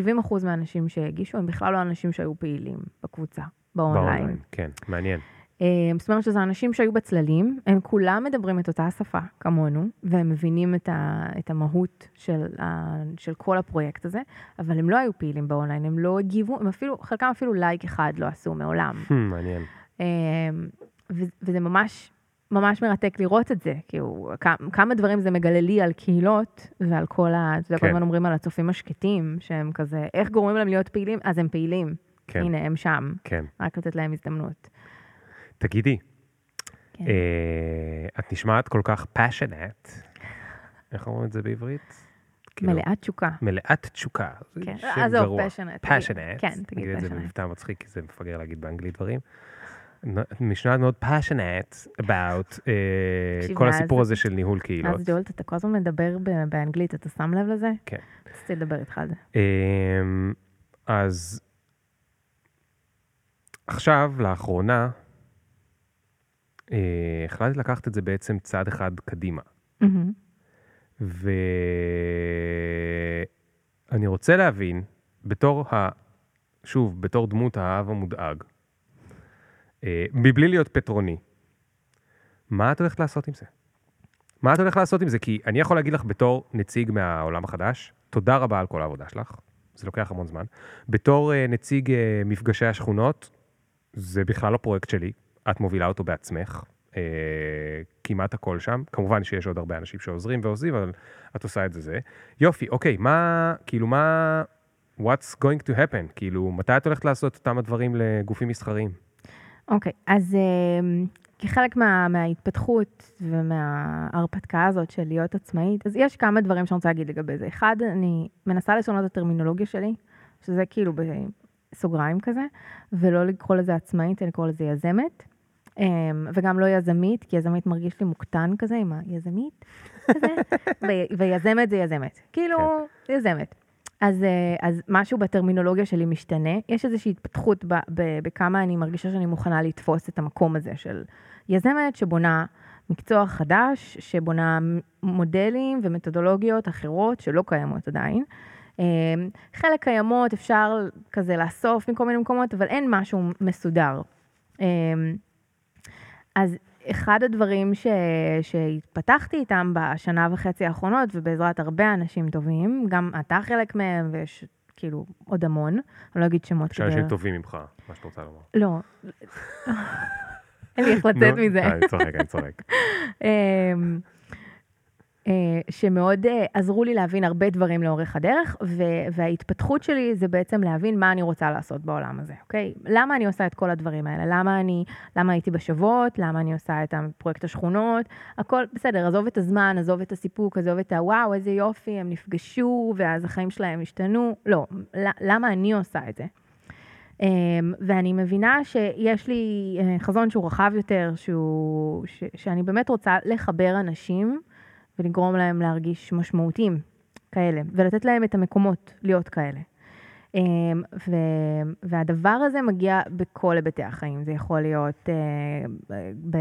מהאנשים שהגישו הם בכלל לא אנשים שהיו פעילים בקבוצה, ב online. ב online, כן, מעניין. אה, זאת אומרת שזה אנשים שהיו בצללים, הם כולם מדברים את אותה שפה כמונו, והם מבינים את, ה, את המהות של, ה, של כל הפרויקט הזה, אבל הם לא היו פעילים באונליין, הם לא הגיבו, הם אפילו, חלקם אפילו לייק אחד לא עשו מעולם. Hmm, מעניין. אה, וזה ממש, ממש מרתק לראות את זה, כאילו, כמה דברים זה מגלה לי על קהילות ועל כל ה... אתה יודע, כל כן. הזמן אומרים על הצופים השקטים, שהם כזה, איך גורמים להם להיות פעילים? אז הם פעילים. כן, הנה, הם שם, כן. רק לתת להם הזדמנות. תגידי, כן. אה, את נשמעת כל כך passionate, איך אומרים את זה בעברית? כאילו, מלאת תשוקה. מלאת תשוקה. כן, עזוב, passionate. passionate. כן, תגיד נגיד את זה. במבטא מצחיק, כי זה מפגר להגיד באנגלית דברים. נשמעת מאוד passionate about אה, כל הסיפור הזה של ניהול קהילות. אז ג'ולט, אתה כל הזמן מדבר באנגלית, אתה שם לב לזה? כן. רציתי לדבר איתך על זה. אמ, אז עכשיו, לאחרונה, אה, החלטתי לקחת את זה בעצם צעד אחד קדימה. ואני רוצה להבין, בתור ה... שוב, בתור דמות האב המודאג, מבלי להיות פטרוני, מה את הולכת לעשות עם זה? מה את הולכת לעשות עם זה? כי אני יכול להגיד לך בתור נציג מהעולם החדש, תודה רבה על כל העבודה שלך, זה לוקח המון זמן. בתור אה, נציג אה, מפגשי השכונות, זה בכלל לא פרויקט שלי, את מובילה אותו בעצמך, אה, כמעט הכל שם. כמובן שיש עוד הרבה אנשים שעוזרים ועוזרים, אבל את עושה את זה זה. יופי, אוקיי, מה, כאילו מה, what's going to happen? כאילו, מתי את הולכת לעשות אותם הדברים לגופים מסחריים? אוקיי, אז אמ, כחלק מה, מההתפתחות ומההרפתקה הזאת של להיות עצמאית, אז יש כמה דברים שאני רוצה להגיד לגבי זה. אחד, אני מנסה לשנות את הטרמינולוגיה שלי, שזה כאילו בסוגריים כזה, ולא לקרוא לזה עצמאית, אלא לקרוא לזה יזמת. אמ, וגם לא יזמית, כי יזמית מרגיש לי מוקטן כזה עם היזמית, כזה, ו- ויזמת זה יזמת. כאילו, יזמת. אז, אה, אז משהו בטרמינולוגיה שלי משתנה. יש איזושהי התפתחות ב, ב, בכמה אני מרגישה שאני מוכנה לתפוס את המקום הזה של יזמת שבונה מקצוע חדש, שבונה מודלים ומתודולוגיות אחרות שלא קיימות עדיין. אה, חלק קיימות, אפשר כזה לאסוף מכל מיני מקומות, אבל אין משהו מסודר. אה, אז אחד הדברים ש... שהתפתחתי איתם בשנה וחצי האחרונות, ובעזרת הרבה אנשים טובים, גם אתה חלק מהם, ויש כאילו עוד המון, אני לא אגיד שמות יש אנשים טובים ממך, מה שאת רוצה לומר. לא. אין לי איך לצאת מזה. אה, אני צוחק, אני צוחק. אה, שמאוד אה, עזרו לי להבין הרבה דברים לאורך הדרך, וההתפתחות שלי זה בעצם להבין מה אני רוצה לעשות בעולם הזה, אוקיי? למה אני עושה את כל הדברים האלה? למה אני, למה הייתי בשבועות? למה אני עושה את פרויקט השכונות? הכל בסדר, עזוב את הזמן, עזוב את הסיפוק, עזוב את הוואו, איזה יופי, הם נפגשו, ואז החיים שלהם השתנו. לא, למה אני עושה את זה? אמ, ואני מבינה שיש לי אה, חזון שהוא רחב יותר, שהוא, ש, שאני באמת רוצה לחבר אנשים ולגרום להם להרגיש משמעותיים כאלה, ולתת להם את המקומות להיות כאלה. אמ, ו, והדבר הזה מגיע בכל היבטי החיים. זה יכול להיות אה,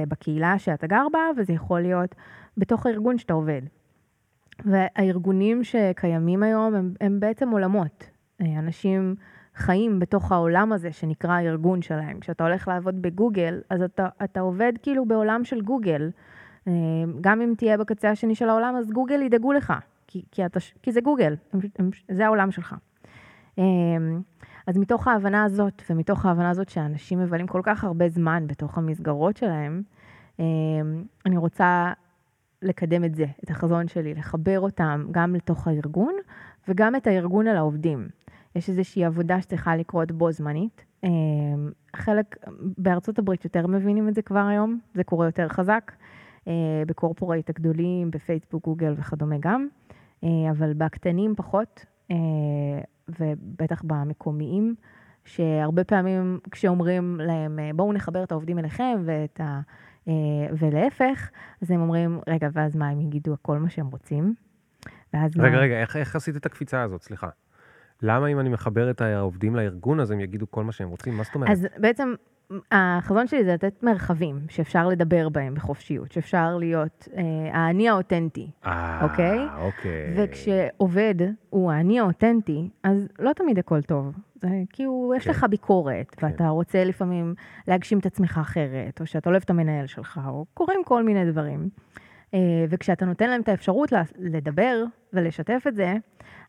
בקהילה שאתה גר בה, וזה יכול להיות בתוך הארגון שאתה עובד. והארגונים שקיימים היום הם, הם בעצם עולמות. אה, אנשים חיים בתוך העולם הזה שנקרא הארגון שלהם. כשאתה הולך לעבוד בגוגל, אז אתה, אתה עובד כאילו בעולם של גוגל. אה, גם אם תהיה בקצה השני של העולם, אז גוגל ידאגו לך, כי, כי, אתה, כי זה גוגל, זה העולם שלך. אה, אז מתוך ההבנה הזאת, ומתוך ההבנה הזאת שאנשים מבלים כל כך הרבה זמן בתוך המסגרות שלהם, אה, אני רוצה לקדם את זה, את החזון שלי, לחבר אותם גם לתוך הארגון וגם את הארגון על העובדים. יש איזושהי עבודה שצריכה לקרות בו זמנית. חלק, בארצות הברית יותר מבינים את זה כבר היום, זה קורה יותר חזק, בקורפורייט הגדולים, בפייסבוק, גוגל וכדומה גם, אה, אבל בקטנים פחות, ובטח במקומיים, שהרבה פעמים כשאומרים להם, בואו נחבר את העובדים אליכם ואת ה... ולהפך, אז הם אומרים, רגע, ואז מה, הם יגידו הכל מה שהם רוצים? ואז רגע, מה... רגע, איך, איך עשית את הקפיצה הזאת? סליחה. למה אם אני מחבר את העובדים לארגון, אז הם יגידו כל מה שהם רוצים? מה זאת אומרת? אז בעצם החזון שלי זה לתת מרחבים שאפשר לדבר בהם בחופשיות, שאפשר להיות אה, האני האותנטי, אה, אוקיי? אוקיי. וכשעובד הוא האני האותנטי, אז לא תמיד הכל טוב. זה כאילו, כן. יש לך ביקורת, כן. ואתה רוצה לפעמים להגשים את עצמך אחרת, או שאתה לא אוהב את המנהל שלך, או קורים כל מיני דברים. אה, וכשאתה נותן להם את האפשרות לדבר ולשתף את זה,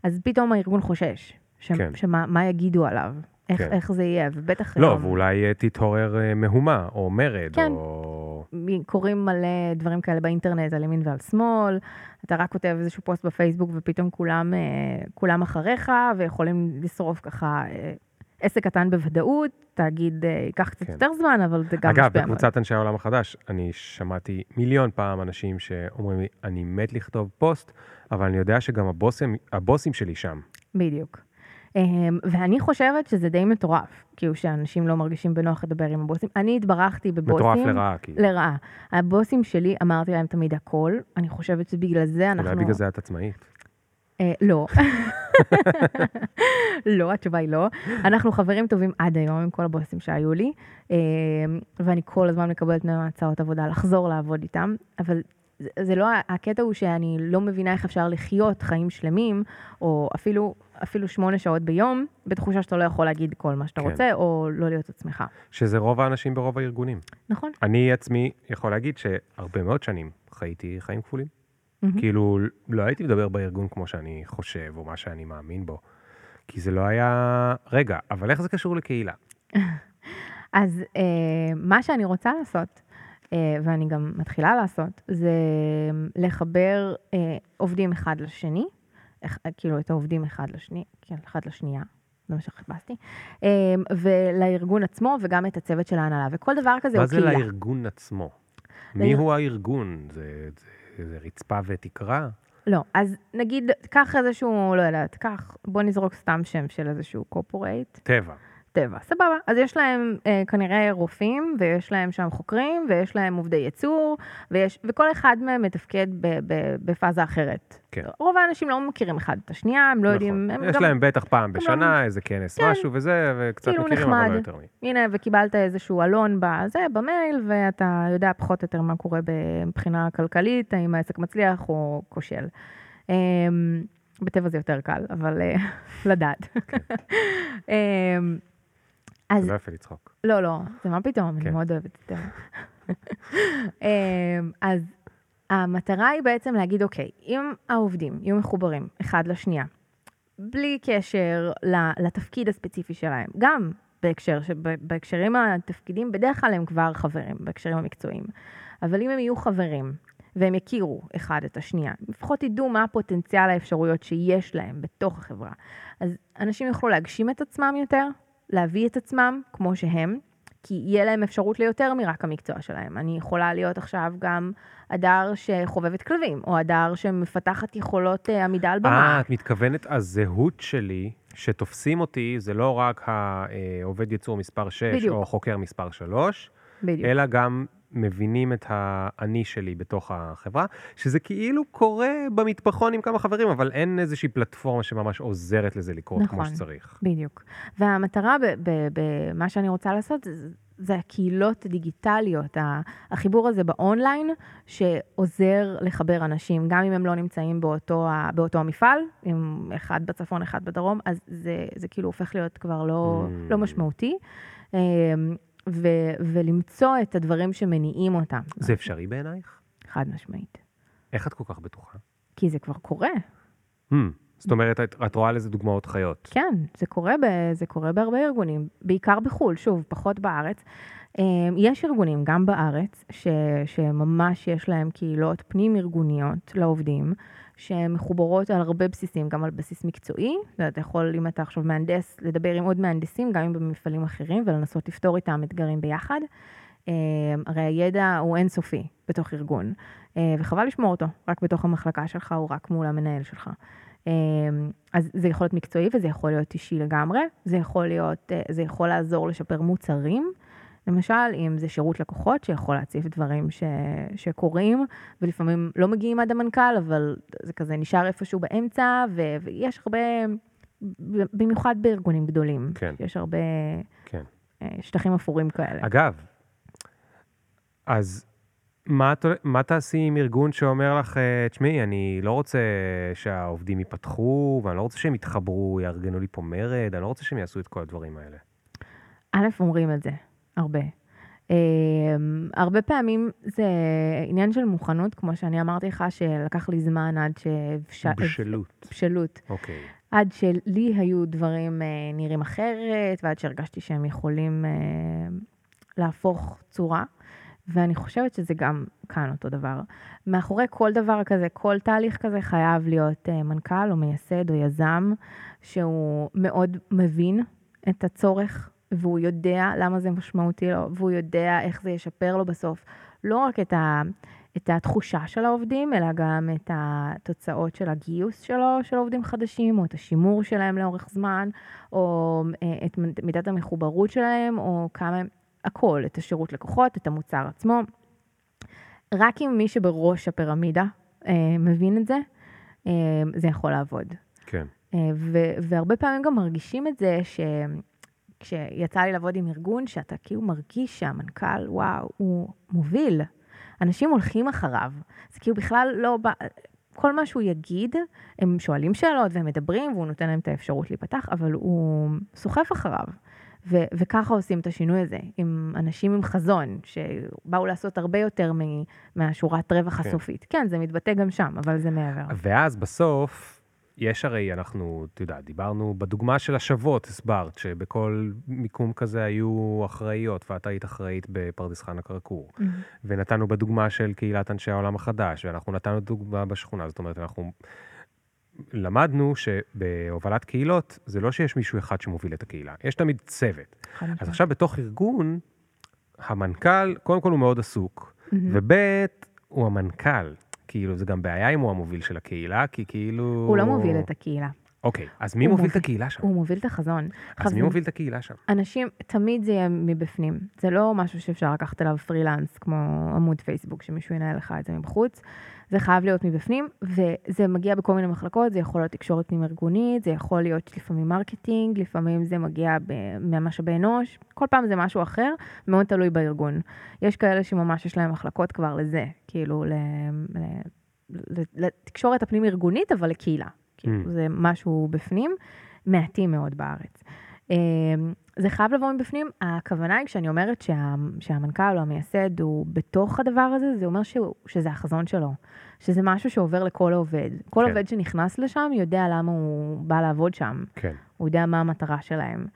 אז פתאום הארגון חושש, ש- כן. שמה מה יגידו עליו, איך, כן. איך זה יהיה, ובטח... לא, היום... ואולי תתעורר אה, מהומה, או מרד, כן. או... קורים מלא דברים כאלה באינטרנט על ימין ועל שמאל, אתה רק כותב איזשהו פוסט בפייסבוק ופתאום כולם, אה, כולם אחריך, ויכולים לשרוף ככה עסק קטן בוודאות, תאגיד ייקח קצת כן. יותר זמן, אבל זה גם משפיע. אגב, בקבוצת אנשי העולם החדש, אני שמעתי מיליון פעם אנשים שאומרים לי, אני מת לכתוב פוסט, אבל אני יודע שגם הבוסים, הבוסים שלי שם. בדיוק. אמ, ואני חושבת שזה די מטורף, כאילו שאנשים לא מרגישים בנוח לדבר עם הבוסים. אני התברכתי בבוסים... מטורף לרעה, כאילו. לרעה. הבוסים שלי, אמרתי להם תמיד הכל, אני חושבת שבגלל זה אנחנו... אולי בגלל זה את עצמאית. אה, לא. לא, התשובה היא לא. אנחנו חברים טובים עד היום עם כל הבוסים שהיו לי, אה, ואני כל הזמן מקבלת מהם הצעות עבודה לחזור לעבוד איתם, אבל זה, זה לא, הקטע הוא שאני לא מבינה איך אפשר לחיות חיים שלמים, או אפילו, אפילו שמונה שעות ביום, בתחושה שאתה לא יכול להגיד כל מה שאתה כן. רוצה, או לא להיות עצמך. שזה רוב האנשים ברוב הארגונים. נכון. אני עצמי יכול להגיד שהרבה מאוד שנים חייתי חיים כפולים. Mm-hmm. כאילו, לא הייתי מדבר בארגון כמו שאני חושב, או מה שאני מאמין בו. כי זה לא היה... רגע, אבל איך זה קשור לקהילה? אז אה, מה שאני רוצה לעשות, אה, ואני גם מתחילה לעשות, זה לחבר אה, עובדים אחד לשני, כאילו את העובדים אחד לשני, כן, אחד לשנייה, זה מה שחיפשתי, אה, ולארגון עצמו וגם את הצוות של ההנהלה, וכל דבר כזה הוא קהילה. מה זה לארגון עצמו? מי הוא הארגון? זה, זה, זה רצפה ותקרה? לא, אז נגיד, קח איזשהו, לא יודעת, קח, בוא נזרוק סתם שם של איזשהו קופורייט. טבע. טבע, סבבה. אז יש להם אה, כנראה רופאים, ויש להם שם חוקרים, ויש להם עובדי ייצור, ויש, וכל אחד מהם מתפקד ב, ב, בפאזה אחרת. כן. רוב האנשים לא מכירים אחד את השנייה, הם לא נכון. יודעים... הם יש גם... להם בטח פעם בשנה, איזה כנס כן. משהו וזה, וקצת כאילו מכירים, נחמד. אבל לא יותר מי. הנה, וקיבלת איזשהו אלון בזה, במייל, ואתה יודע פחות או יותר מה קורה מבחינה כלכלית, האם העסק מצליח או כושל. אמ, בטבע זה יותר קל, אבל אה, לדעת. כן. אז... זה לא יפה לצחוק. לא, לא, זה מה פתאום, כן. אני מאוד אוהבת את זה. אמ, אז המטרה היא בעצם להגיד, אוקיי, אם העובדים יהיו מחוברים אחד לשנייה, בלי קשר לתפקיד הספציפי שלהם, גם בהקשר, בהקשרים התפקידים, בדרך כלל הם כבר חברים, בהקשרים המקצועיים, אבל אם הם יהיו חברים, והם יכירו אחד את השנייה. לפחות ידעו מה הפוטנציאל האפשרויות שיש להם בתוך החברה. אז אנשים יוכלו להגשים את עצמם יותר, להביא את עצמם כמו שהם, כי יהיה להם אפשרות ליותר מרק המקצוע שלהם. אני יכולה להיות עכשיו גם הדר שחובבת כלבים, או הדר שמפתחת יכולות אה, עמידה על במה. אה, את מתכוונת, הזהות שלי, שתופסים אותי, זה לא רק העובד ייצור מספר 6 בדיוק. או חוקר מספר 3, בדיוק. אלא גם מבינים את האני שלי בתוך החברה, שזה כאילו קורה במטפחון עם כמה חברים, אבל אין איזושהי פלטפורמה שממש עוזרת לזה לקרות כמו נכון. שצריך. בדיוק. והמטרה במה שאני רוצה לעשות, זה- הקהילות הדיגיטליות, החיבור הזה באונליין, שעוזר לחבר אנשים, גם אם הם לא נמצאים באותו, באותו המפעל, עם אחד בצפון, אחד בדרום, אז זה, זה כאילו הופך להיות כבר לא, Mm. לא משמעותי. ו, ולמצוא את הדברים שמניעים אותם. זה אפשרי בעינייך? חד משמעית. איך את כל כך בטוחה? כי זה כבר קורה. Hmm, זאת אומרת, את, את רואה לזה דוגמאות חיות. כן, זה קורה, ב, זה קורה בהרבה ארגונים, בעיקר בחו"ל, שוב, פחות בארץ. אמ, יש ארגונים, גם בארץ, ש, שממש יש להם קהילות פנים-ארגוניות לעובדים, שהן מחוברות על הרבה בסיסים, גם על בסיס מקצועי. אתה יודע, אתה יכול, אם אתה עכשיו מהנדס, לדבר עם עוד מהנדסים, גם אם במפעלים אחרים, ולנסות לפתור איתם אתגרים ביחד. אמ, הרי הידע הוא אינסופי בתוך ארגון, אה, וחבל לשמור אותו רק בתוך המחלקה שלך או רק מול המנהל שלך. אמ, אז זה יכול להיות מקצועי וזה יכול להיות אישי לגמרי, זה יכול להיות, אה, זה יכול לעזור לשפר מוצרים, למשל, אם זה שירות לקוחות שיכול להציף דברים ש, שקורים, ולפעמים לא מגיעים עד המנכ"ל, אבל זה כזה נשאר איפשהו באמצע, ו, ויש הרבה, במיוחד בארגונים גדולים, כן. יש הרבה כן. אה, שטחים אפורים כאלה. אגב, אז מה, מה תעשי עם ארגון שאומר לך, אה, תשמעי, אני לא רוצה שהעובדים ייפתחו, ואני לא רוצה שהם יתחברו, יארגנו לי פה מרד, אני לא רוצה שהם יעשו את כל הדברים האלה. א', אומרים את זה, הרבה. Um, הרבה פעמים זה עניין של מוכנות, כמו שאני אמרתי לך, שלקח לי זמן עד שאפשר... בשלות. בשלות. אוקיי. עד שלי היו דברים uh, נראים אחרת, ועד שהרגשתי שהם יכולים uh, להפוך צורה. ואני חושבת שזה גם כאן אותו דבר. מאחורי כל דבר כזה, כל תהליך כזה חייב להיות uh, מנכ"ל או מייסד או יזם, שהוא מאוד מבין את הצורך, והוא יודע למה זה משמעותי לו, והוא יודע איך זה ישפר לו בסוף. לא רק את, ה, את התחושה של העובדים, אלא גם את התוצאות של הגיוס שלו, של עובדים חדשים, או את השימור שלהם לאורך זמן, או אה, את מידת המחוברות שלהם, או כמה הם, הכל, את השירות לקוחות, את המוצר עצמו. רק אם מי שבראש הפירמידה אה, מבין את זה, אה, זה יכול לעבוד. כן. אה, ו- והרבה פעמים גם מרגישים את זה שכשיצא לי לעבוד עם ארגון, שאתה כאילו מרגיש שהמנכ"ל, וואו, הוא מוביל. אנשים הולכים אחריו. זה כאילו בכלל לא... בא- כל מה שהוא יגיד, הם שואלים שאלות והם מדברים, והוא נותן להם את האפשרות להיפתח, אבל הוא סוחף אחריו. ו- וככה עושים את השינוי הזה, עם אנשים עם חזון, שבאו לעשות הרבה יותר מ- מהשורת רווח כן. הסופית. כן, זה מתבטא גם שם, אבל זה מעבר. ואז בסוף, יש הרי, אנחנו, אתה יודע, דיברנו בדוגמה של השוות, הסברת, שבכל מיקום כזה היו אחראיות, ואת היית אחראית בפרדס חנה כרכור. ונתנו בדוגמה של קהילת אנשי העולם החדש, ואנחנו נתנו דוגמה בשכונה, זאת אומרת, אנחנו למדנו שבהובלת קהילות, זה לא שיש מישהו אחד שמוביל את הקהילה, יש תמיד צוות. אז. עכשיו בתוך ארגון, המנכ"ל, קודם כל הוא מאוד עסוק, מהמם. וב' הוא המנכ"ל. כאילו, זה גם בעיה אם הוא המוביל של הקהילה, כי כאילו... הוא לא מוביל את הקהילה, אוקיי, אז מי הוא מוביל את מוביל- הקהילה שם? הוא מוביל את החזון. אז עכשיו, מי מוביל את הקהילה שם? אנשים, תמיד זה יהיה מבפנים. זה לא משהו שאפשר לקחת אליו פרילנס, כמו עמוד פייסבוק, שמישהו ינהל לך את זה מבחוץ. זה חייב להיות מבפנים, וזה מגיע בכל מיני מחלקות, זה יכול להיות תקשורת פנים-ארגונית, זה יכול להיות לפעמים marketing, לפעמים זה מגיע מהמשאבי אנוש, כל פעם זה משהו אחר, מאוד תלוי בארגון. יש כאלה שממש יש להם מחלקות כבר לזה, כאילו, ל- לתקשורת הפנים-ארגונית, אבל לקהילה. כאילו, Mm. זה משהו בפנים, מעטים מאוד בארץ. זה חייב לבוא מבפנים. הכוונה היא, כשאני אומרת שה, שהמנכ"ל או המייסד הוא בתוך הדבר הזה, זה אומר שהוא, שזה החזון שלו. שזה משהו שעובר לכל עובד. כל כן. עובד שנכנס לשם יודע למה הוא בא לעבוד שם. כן. הוא יודע מה המטרה שלהם.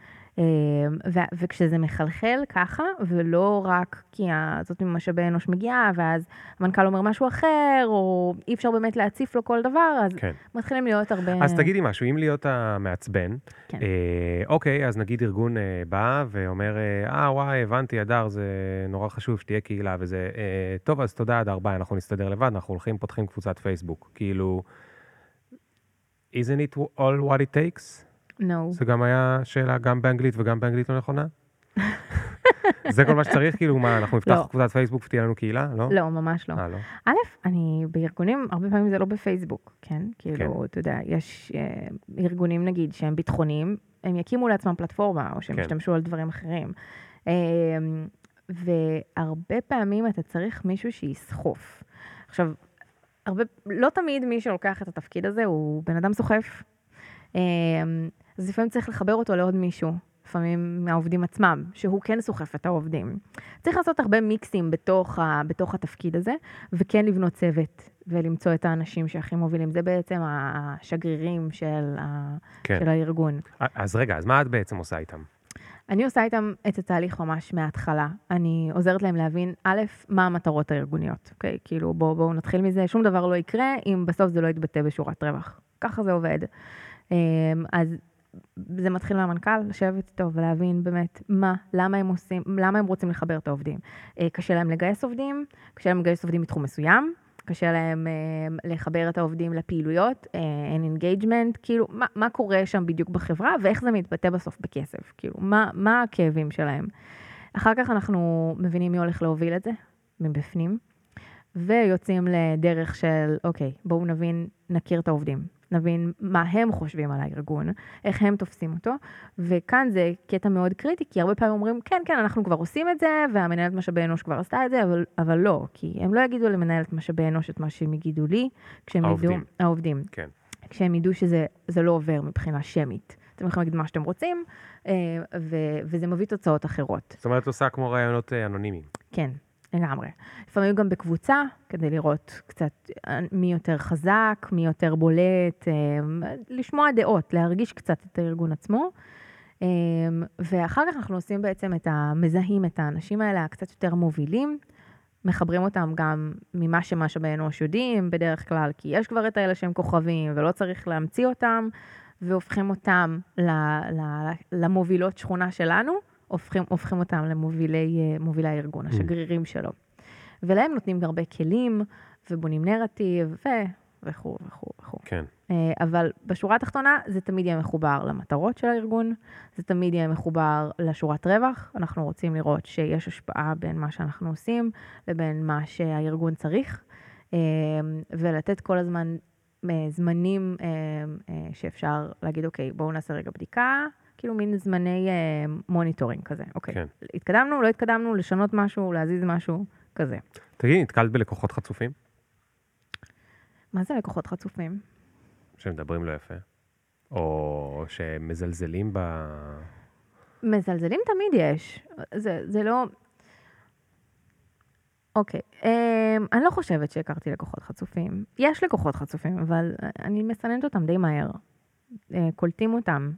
ו- וכשזה מחלחל ככה, ולא רק כי זאת ממשאבי אנוש מגיעה, ואז המנכ"ל אומר משהו אחר, או אי אפשר באמת להציף לו כל דבר, אז כן. מתחילים להיות הרבה... אז תגידי משהו, אם להיות המעצבן, כן. אה, אוקיי, אז נגיד ארגון אה, בא ואומר, אה, אה, וואי, הבנתי, אדר, זה נורא חשוב שתהיה קהילה וזה, אה, טוב, אז תודה, אדר, ביי, אנחנו נסתדר לבד, אנחנו הולכים, פותחים קבוצת פייסבוק. כאילו, isn't it all what it takes? No. זה גם היה שאלה גם באנגלית וגם באנגלית לא נכונה? זה כל מה שצריך? כאילו, מה, אנחנו נפתח לא. קבוצת פייסבוק ותהיה לנו קהילה? לא? לא, ממש לא. אה, לא. א', אני בארגונים, הרבה פעמים זה לא בפייסבוק, כן? כאילו, כן. אתה יודע, יש אה, ארגונים נגיד שהם ביטחוניים, הם יקימו לעצמם פלטפורמה, או שהם כן. ישתמשו על דברים אחרים. אה, והרבה פעמים אתה צריך מישהו שיסחוף. עכשיו, הרבה, לא תמיד מי שלוקח את התפקיד הזה הוא בן אדם סוחף. אה, אז לפעמים צריך לחבר אותו לעוד מישהו, לפעמים מהעובדים עצמם, שהוא כן סוחף את העובדים. צריך לעשות הרבה מיקסים בתוך, ה, בתוך התפקיד הזה, וכן לבנות צוות, ולמצוא את האנשים שהכי מובילים. זה בעצם השגרירים של, ה, כן. של הארגון. אז רגע, אז מה את בעצם עושה איתם? אני עושה איתם את התהליך ממש מההתחלה. אני עוזרת להם להבין, א', מה המטרות הארגוניות, אוקיי? כאילו, בואו בוא נתחיל מזה, שום דבר לא יקרה אם בסוף זה לא יתבטא בשורת רווח. ככה זה עובד. אמ, אז זה מתחיל מהמנכ"ל, לשבת איתו ולהבין באמת מה, למה הם עושים, למה הם רוצים לחבר את העובדים. אה, קשה להם לגייס עובדים, קשה להם לגייס עובדים מתחום מסוים, קשה להם אה, לחבר את העובדים לפעילויות, אה, אין engagement, כאילו, מה, מה קורה שם בדיוק בחברה ואיך זה מתבטא בסוף בכסף, כאילו, מה, מה הכאבים שלהם. אחר כך אנחנו מבינים מי הולך להוביל את זה מבפנים, ויוצאים לדרך של, אוקיי, בואו נבין, נכיר את העובדים, נבין מה הם חושבים על הארגון, איך הם תופסים אותו, וכאן זה קטע מאוד קריטי, כי הרבה פעמים אומרים, כן, כן, אנחנו כבר עושים את זה, והמנהלת משאבי אנוש כבר עשתה את זה, אבל, אבל לא, כי הם לא יגידו למנהלת משאבי אנוש את מה שהם יגידו לי, כשהם העובדים. ידעו, העובדים, כן. כשהם ידעו שזה זה לא עובר מבחינה שמית. אתם יכולים להגיד מה שאתם רוצים, אה, ו- וזה מביא תוצאות אחרות. זאת אומרת, את עושה כמו רעיונות אה, אנונימיים. כן, לגמרי. לפעמים גם בקבוצה, כדי לראות קצת אה, מי יותר חזק, מי יותר בולט, אה, לשמוע דעות, להרגיש קצת את הארגון עצמו. אה, ואחר כך אנחנו עושים בעצם את המזהים, את האנשים האלה הקצת יותר מובילים, מחברים אותם גם ממה שמשאבי אנוש יודעים בדרך כלל, כי יש כבר את האלה שהם כוכבים ולא צריך להמציא אותם, והופכים אותם למובילות שכונה שלנו, הופכים, הופכים אותם למובילי אה, מובילי הארגון, השגרירים שלו. ולהם נותנים הרבה כלים, ובונים נרטיב, ו... וכו' וכו' וכו'. כן. אה, אבל בשורה התחתונה זה תמיד יהיה מחובר למטרות של הארגון, זה תמיד יהיה מחובר לשורת רווח. אנחנו רוצים לראות שיש השפעה בין מה שאנחנו עושים לבין מה שהארגון צריך, אה, ולתת כל הזמן זמנים שאפשר להגיד, אוקיי, בואו נעשה רגע בדיקה, כאילו מין זמני אה, monitoring כזה. אוקיי, כן. התקדמנו, לא התקדמנו, לשנות משהו, להזיז משהו, כזה. תגידי, נתקלת בלקוחות חצופים? מה זה לקוחות חצופים? שמדברים לא יפה? או שמזלזלים ב... מזלזלים תמיד יש. זה, זה לא... אוקיי, אמ, אני לא חושבת שהכרתי לקוחות חצופים. יש לקוחות חצופים, אבל אני מסננת אותם די מהר. אה, קולטים אותם?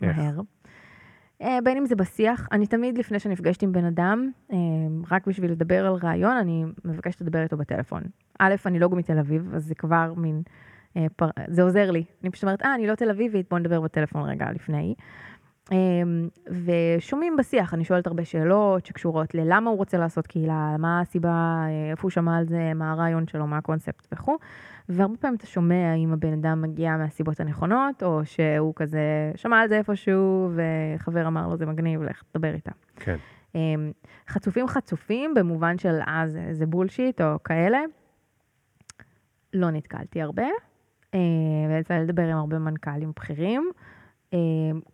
מהר. אה, בין אם זה בשיח, אני תמיד לפני שנפגשת עם בן אדם, אה, רק בשביל לדבר על רעיון, אני מבקשת לדבר איתו בטלפון. א', אני לא מתל אביב, אז זה כבר מין, אה. זה עוזר לי. אני פשוט אומרת, אה, אני לא תל אביבית, בוא נדבר בטלפון רגע לפני. אה, ושומעים בשיח, אני שואלת הרבה שאלות שקשורות ללמה הוא רוצה לעשות קהילה, מה הסיבה, אה, איפה הוא שמע על זה, מה הרעיון שלו, מה הקונספט וכו'. והרבה פעמים אתה שומע אם הבן אדם מגיע מהסיבות הנכונות, או שהוא כזה שמע על זה איפשהו, וחבר אמר לו זה מגניב, לך תדבר איתה. כן. אמ, חצופים חצופים במובן של אה זה, זה בולשיט או כאלה, לא נתקלתי הרבה, אה, ויצא לדבר עם הרבה מנכ"לים בכירים,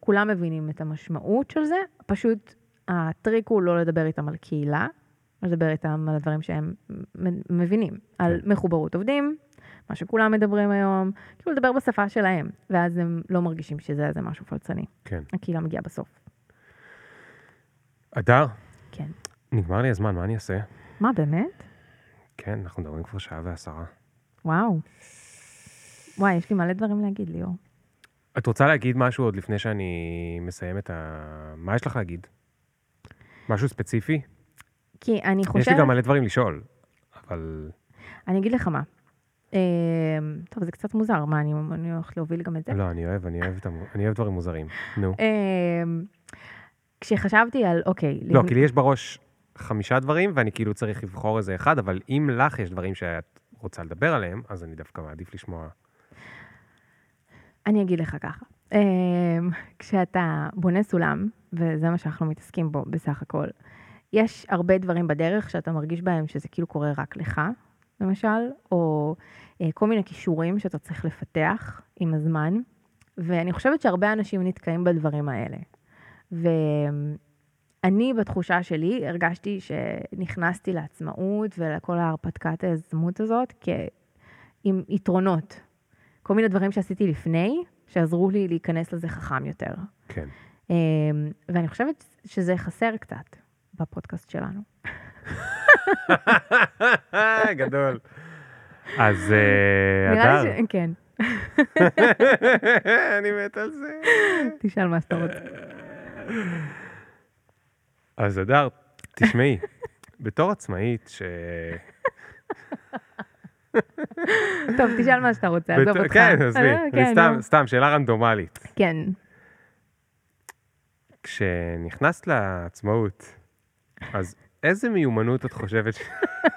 כולם מבינים את המשמעות של זה, פשוט הטריק הוא לא לדבר איתם על קהילה, לדבר איתם על הדברים שהם מבינים, על מחוברות עובדים, מה שכולם מדברים היום, כאילו לדבר בשפה שלהם, ואז הם לא מרגישים שזה איזה משהו פלצני. כן. הקהילה מגיעה בסוף. אדר, כן. נגמר לי הזמן, מה אני אעשה? מה, באמת? כן, אנחנו מדברים כבר שעה ועשרה. וואו. וואי, יש לי מלא דברים להגיד, ליאור. את רוצה להגיד משהו עוד לפני שאני מסיים את ה... מה יש לך להגיד? משהו ספציפי? כי אני יש חושבת... לי גם מלא דברים לשאול, אבל... אני אגיד לך מה. אה, טוב, זה קצת מוזר, מה, אני, אני הולכת להוביל גם את זה? לא, אני אוהב, אני אוהב, אני אוהב דברים מוזרים. נו. אה, כשחשבתי על, אוקיי, לא, כי לי יש בראש חמישה דברים, ואני כאילו צריך לבחור איזה אחד, אבל אם לך יש דברים שאת רוצה לדבר עליהם, אז אני דווקא מעדיף לשמוע. אני אגיד לך ככה. אמ, כשאתה בונה סולם, וזה מה שאנחנו מתעסקים בו בסך הכל, יש הרבה דברים בדרך שאתה מרגיש בהם שזה כאילו קורה רק לך, למשל, או אה, כל מיני כישורים שאתה צריך לפתח עם הזמן, ואני חושבת שהרבה אנשים נתקעים בדברים האלה. ואני, בתחושה שלי, הרגשתי שנכנסתי לעצמאות ולכל ההרפתקת היזמות הזאת כ... עם יתרונות. כל מיני דברים שעשיתי לפני, שעזרו לי להיכנס לזה חכם יותר. כן. אמ, ואני חושבת שזה חסר קצת בפודקאסט שלנו. גדול. אז אה, אדר, ש... כן, אני מת על זה. תשאל מה שאתה רוצה. אז אדר, תשמעי, בתור עצמאית ש... טוב, תשאל מה שאתה רוצה, עזוב אותך. כן, עזבי, אה, כן, סתם, נו. סתם, שאלה רנדומלית. כן. כשנכנסת לעצמאות, אז איזה מיומנות את חושבת.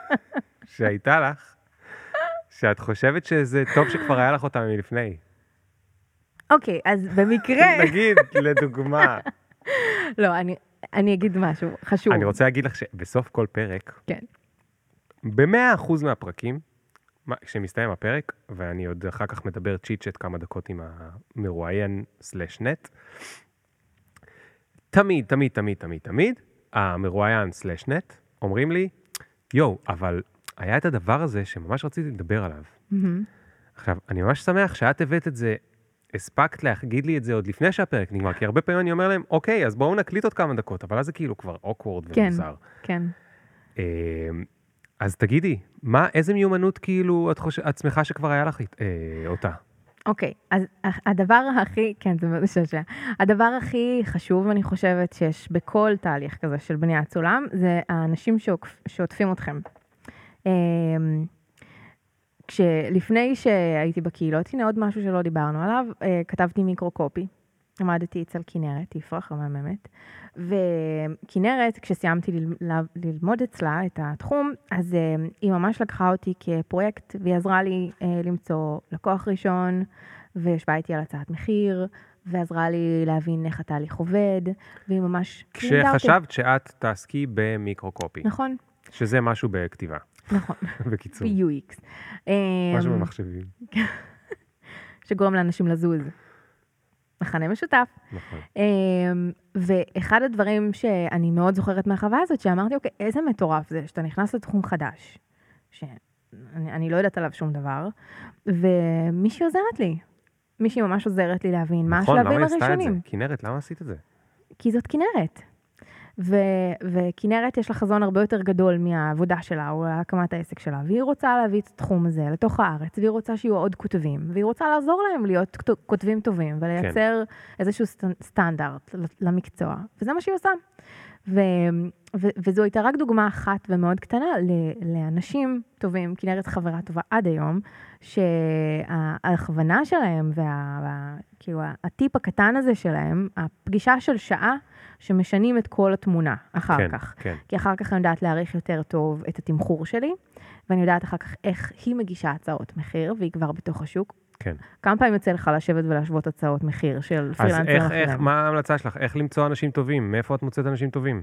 שהייתה לך, שאת חושבת שזה טוב שכבר היה לך אותה מלפני? אוקיי, אז במקרה... נגיד, לדוגמה. לא, אני- אני אגיד משהו חשוב. אני רוצה להגיד לך שבסוף כל פרק, כן. במאה אחוז מהפרקים, מה- כשמסתיים הפרק, ואני עוד אחר כך מדבר צ'יט צ'ט כמה דקות עם המרואיין סלאש נט, תמיד, תמיד, תמיד, תמיד, תמיד, המרואיין סלאש נט אומרים לי, יואו, אבל היה את הדבר הזה שממש רציתי לדבר עליו. מהמם. עכשיו, אני ממש שמח שאת הבאת את זה, הספקת להגיד לי את זה עוד לפני שהפרק נגמר, כי הרבה פעמים אני אומר להם, אוקיי, אז בואו נקליט עוד כמה דקות, אבל אז זה כאילו כבר אוקוורד כן. ומוזר. כן. אה, אז תגידי, מה, איזה מיומנות כאילו את, חושב, את שמחה שכבר היה לך אה, אותה? אוקיי, אז ה- הדבר הכי, כן, זה מאוד משעשע. הדבר הכי חשוב, אני חושבת, שיש בכל תהליך כזה של בניית סולם, זה האנשים שעוקפ- שעוטפים אתכם. אמ, כשלפני שהייתי בקהילות, הנה עוד משהו שלא דיברנו עליו, אה, כתבתי מיקרו-קופי. למדתי אצל כנרת, יפרח המהממת. וכנרת, כשסיימתי ללמוד אצלה את התחום, אז אה, היא ממש לקחה אותי כפרויקט, והיא עזרה לי אה, למצוא לקוח ראשון, וישבה איתי על הצעת מחיר, ועזרה לי להבין איך התהליך עובד, והיא ממש... כשחשבת שאת תעסקי במיקרו-קופי, נכון, שזה משהו בכתיבה, נכון, בקיצור, ב-UX. משהו אמ, במחשבים, שגורם לאנשים לזוז. מכנה משותף. נכון. אמ, ואחד הדברים שאני מאוד זוכרת מהחוויה הזאת, שאמרתי, אוקיי, איזה מטורף זה שאתה נכנס לתחום חדש, שאני אני לא יודעת עליו שום דבר, ומישהי עוזרת לי. מישהי ממש עוזרת לי להבין מה נכון, השלבים למה היא עשתה את הראשונים. זה? כנרת, למה עשית את זה? כי זאת כנרת. וכנרת יש לה חזון הרבה יותר גדול מהעבודה שלה או הקמת העסק שלה, והיא רוצה להביא את התחום הזה לתוך הארץ, והיא רוצה שיהיו עוד כותבים, והיא רוצה לעזור להם להיות כותבים טובים, ולייצר כן. איזשהו סט- סטנדרט למקצוע, וזה מה שהיא עושה. ו- ו- וזו הייתה רק דוגמה אחת ומאוד קטנה ל- לאנשים טובים, כנרת חברה טובה עד היום, שההכוונה שלהם וה... וה- כאילו הקטן הזה שלהם, הפגישה של שעה שמשנים את כל התמונה אחר כן, כך. כן. כי אחר כך אני יודעת להעריך יותר טוב את התמחור שלי, ואני יודעת אחר כך איך היא מגישה הצעות מחיר, והיא כבר בתוך השוק. כן. כמה פעמים יוצא לך לשבת ולהשוות הצעות מחיר של אז פרילנסרים איך, אחרים? איך, מה ההמלצה שלך? איך למצוא אנשים טובים? מאיפה את מוצאת אנשים טובים?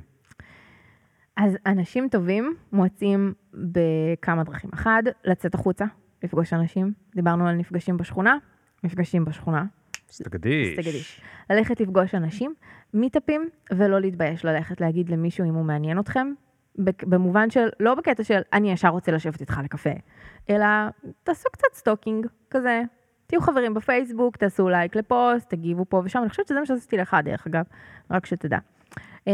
אז אנשים טובים מוצאים בכמה דרכים. אחד, לצאת החוצה, לפגוש אנשים. דיברנו על נפגשים בשכונה, מפגשים בשכונה. סטגדיש. סטגדיש. ללכת לפגוש אנשים, מיטאפים, ולא להתבייש ללכת להגיד למישהו אם הוא מעניין אתכם. במובן של, לא בקטע של אני ישר רוצה לשבת איתך לקפה, אלא תעשו קצת stalking, כזה. תהיו חברים בפייסבוק, תעשו לייק לפוסט, תגיבו פה ושם, אני חושבת שזה מה שעשיתי לך דרך אגב, רק שתדע. אמ,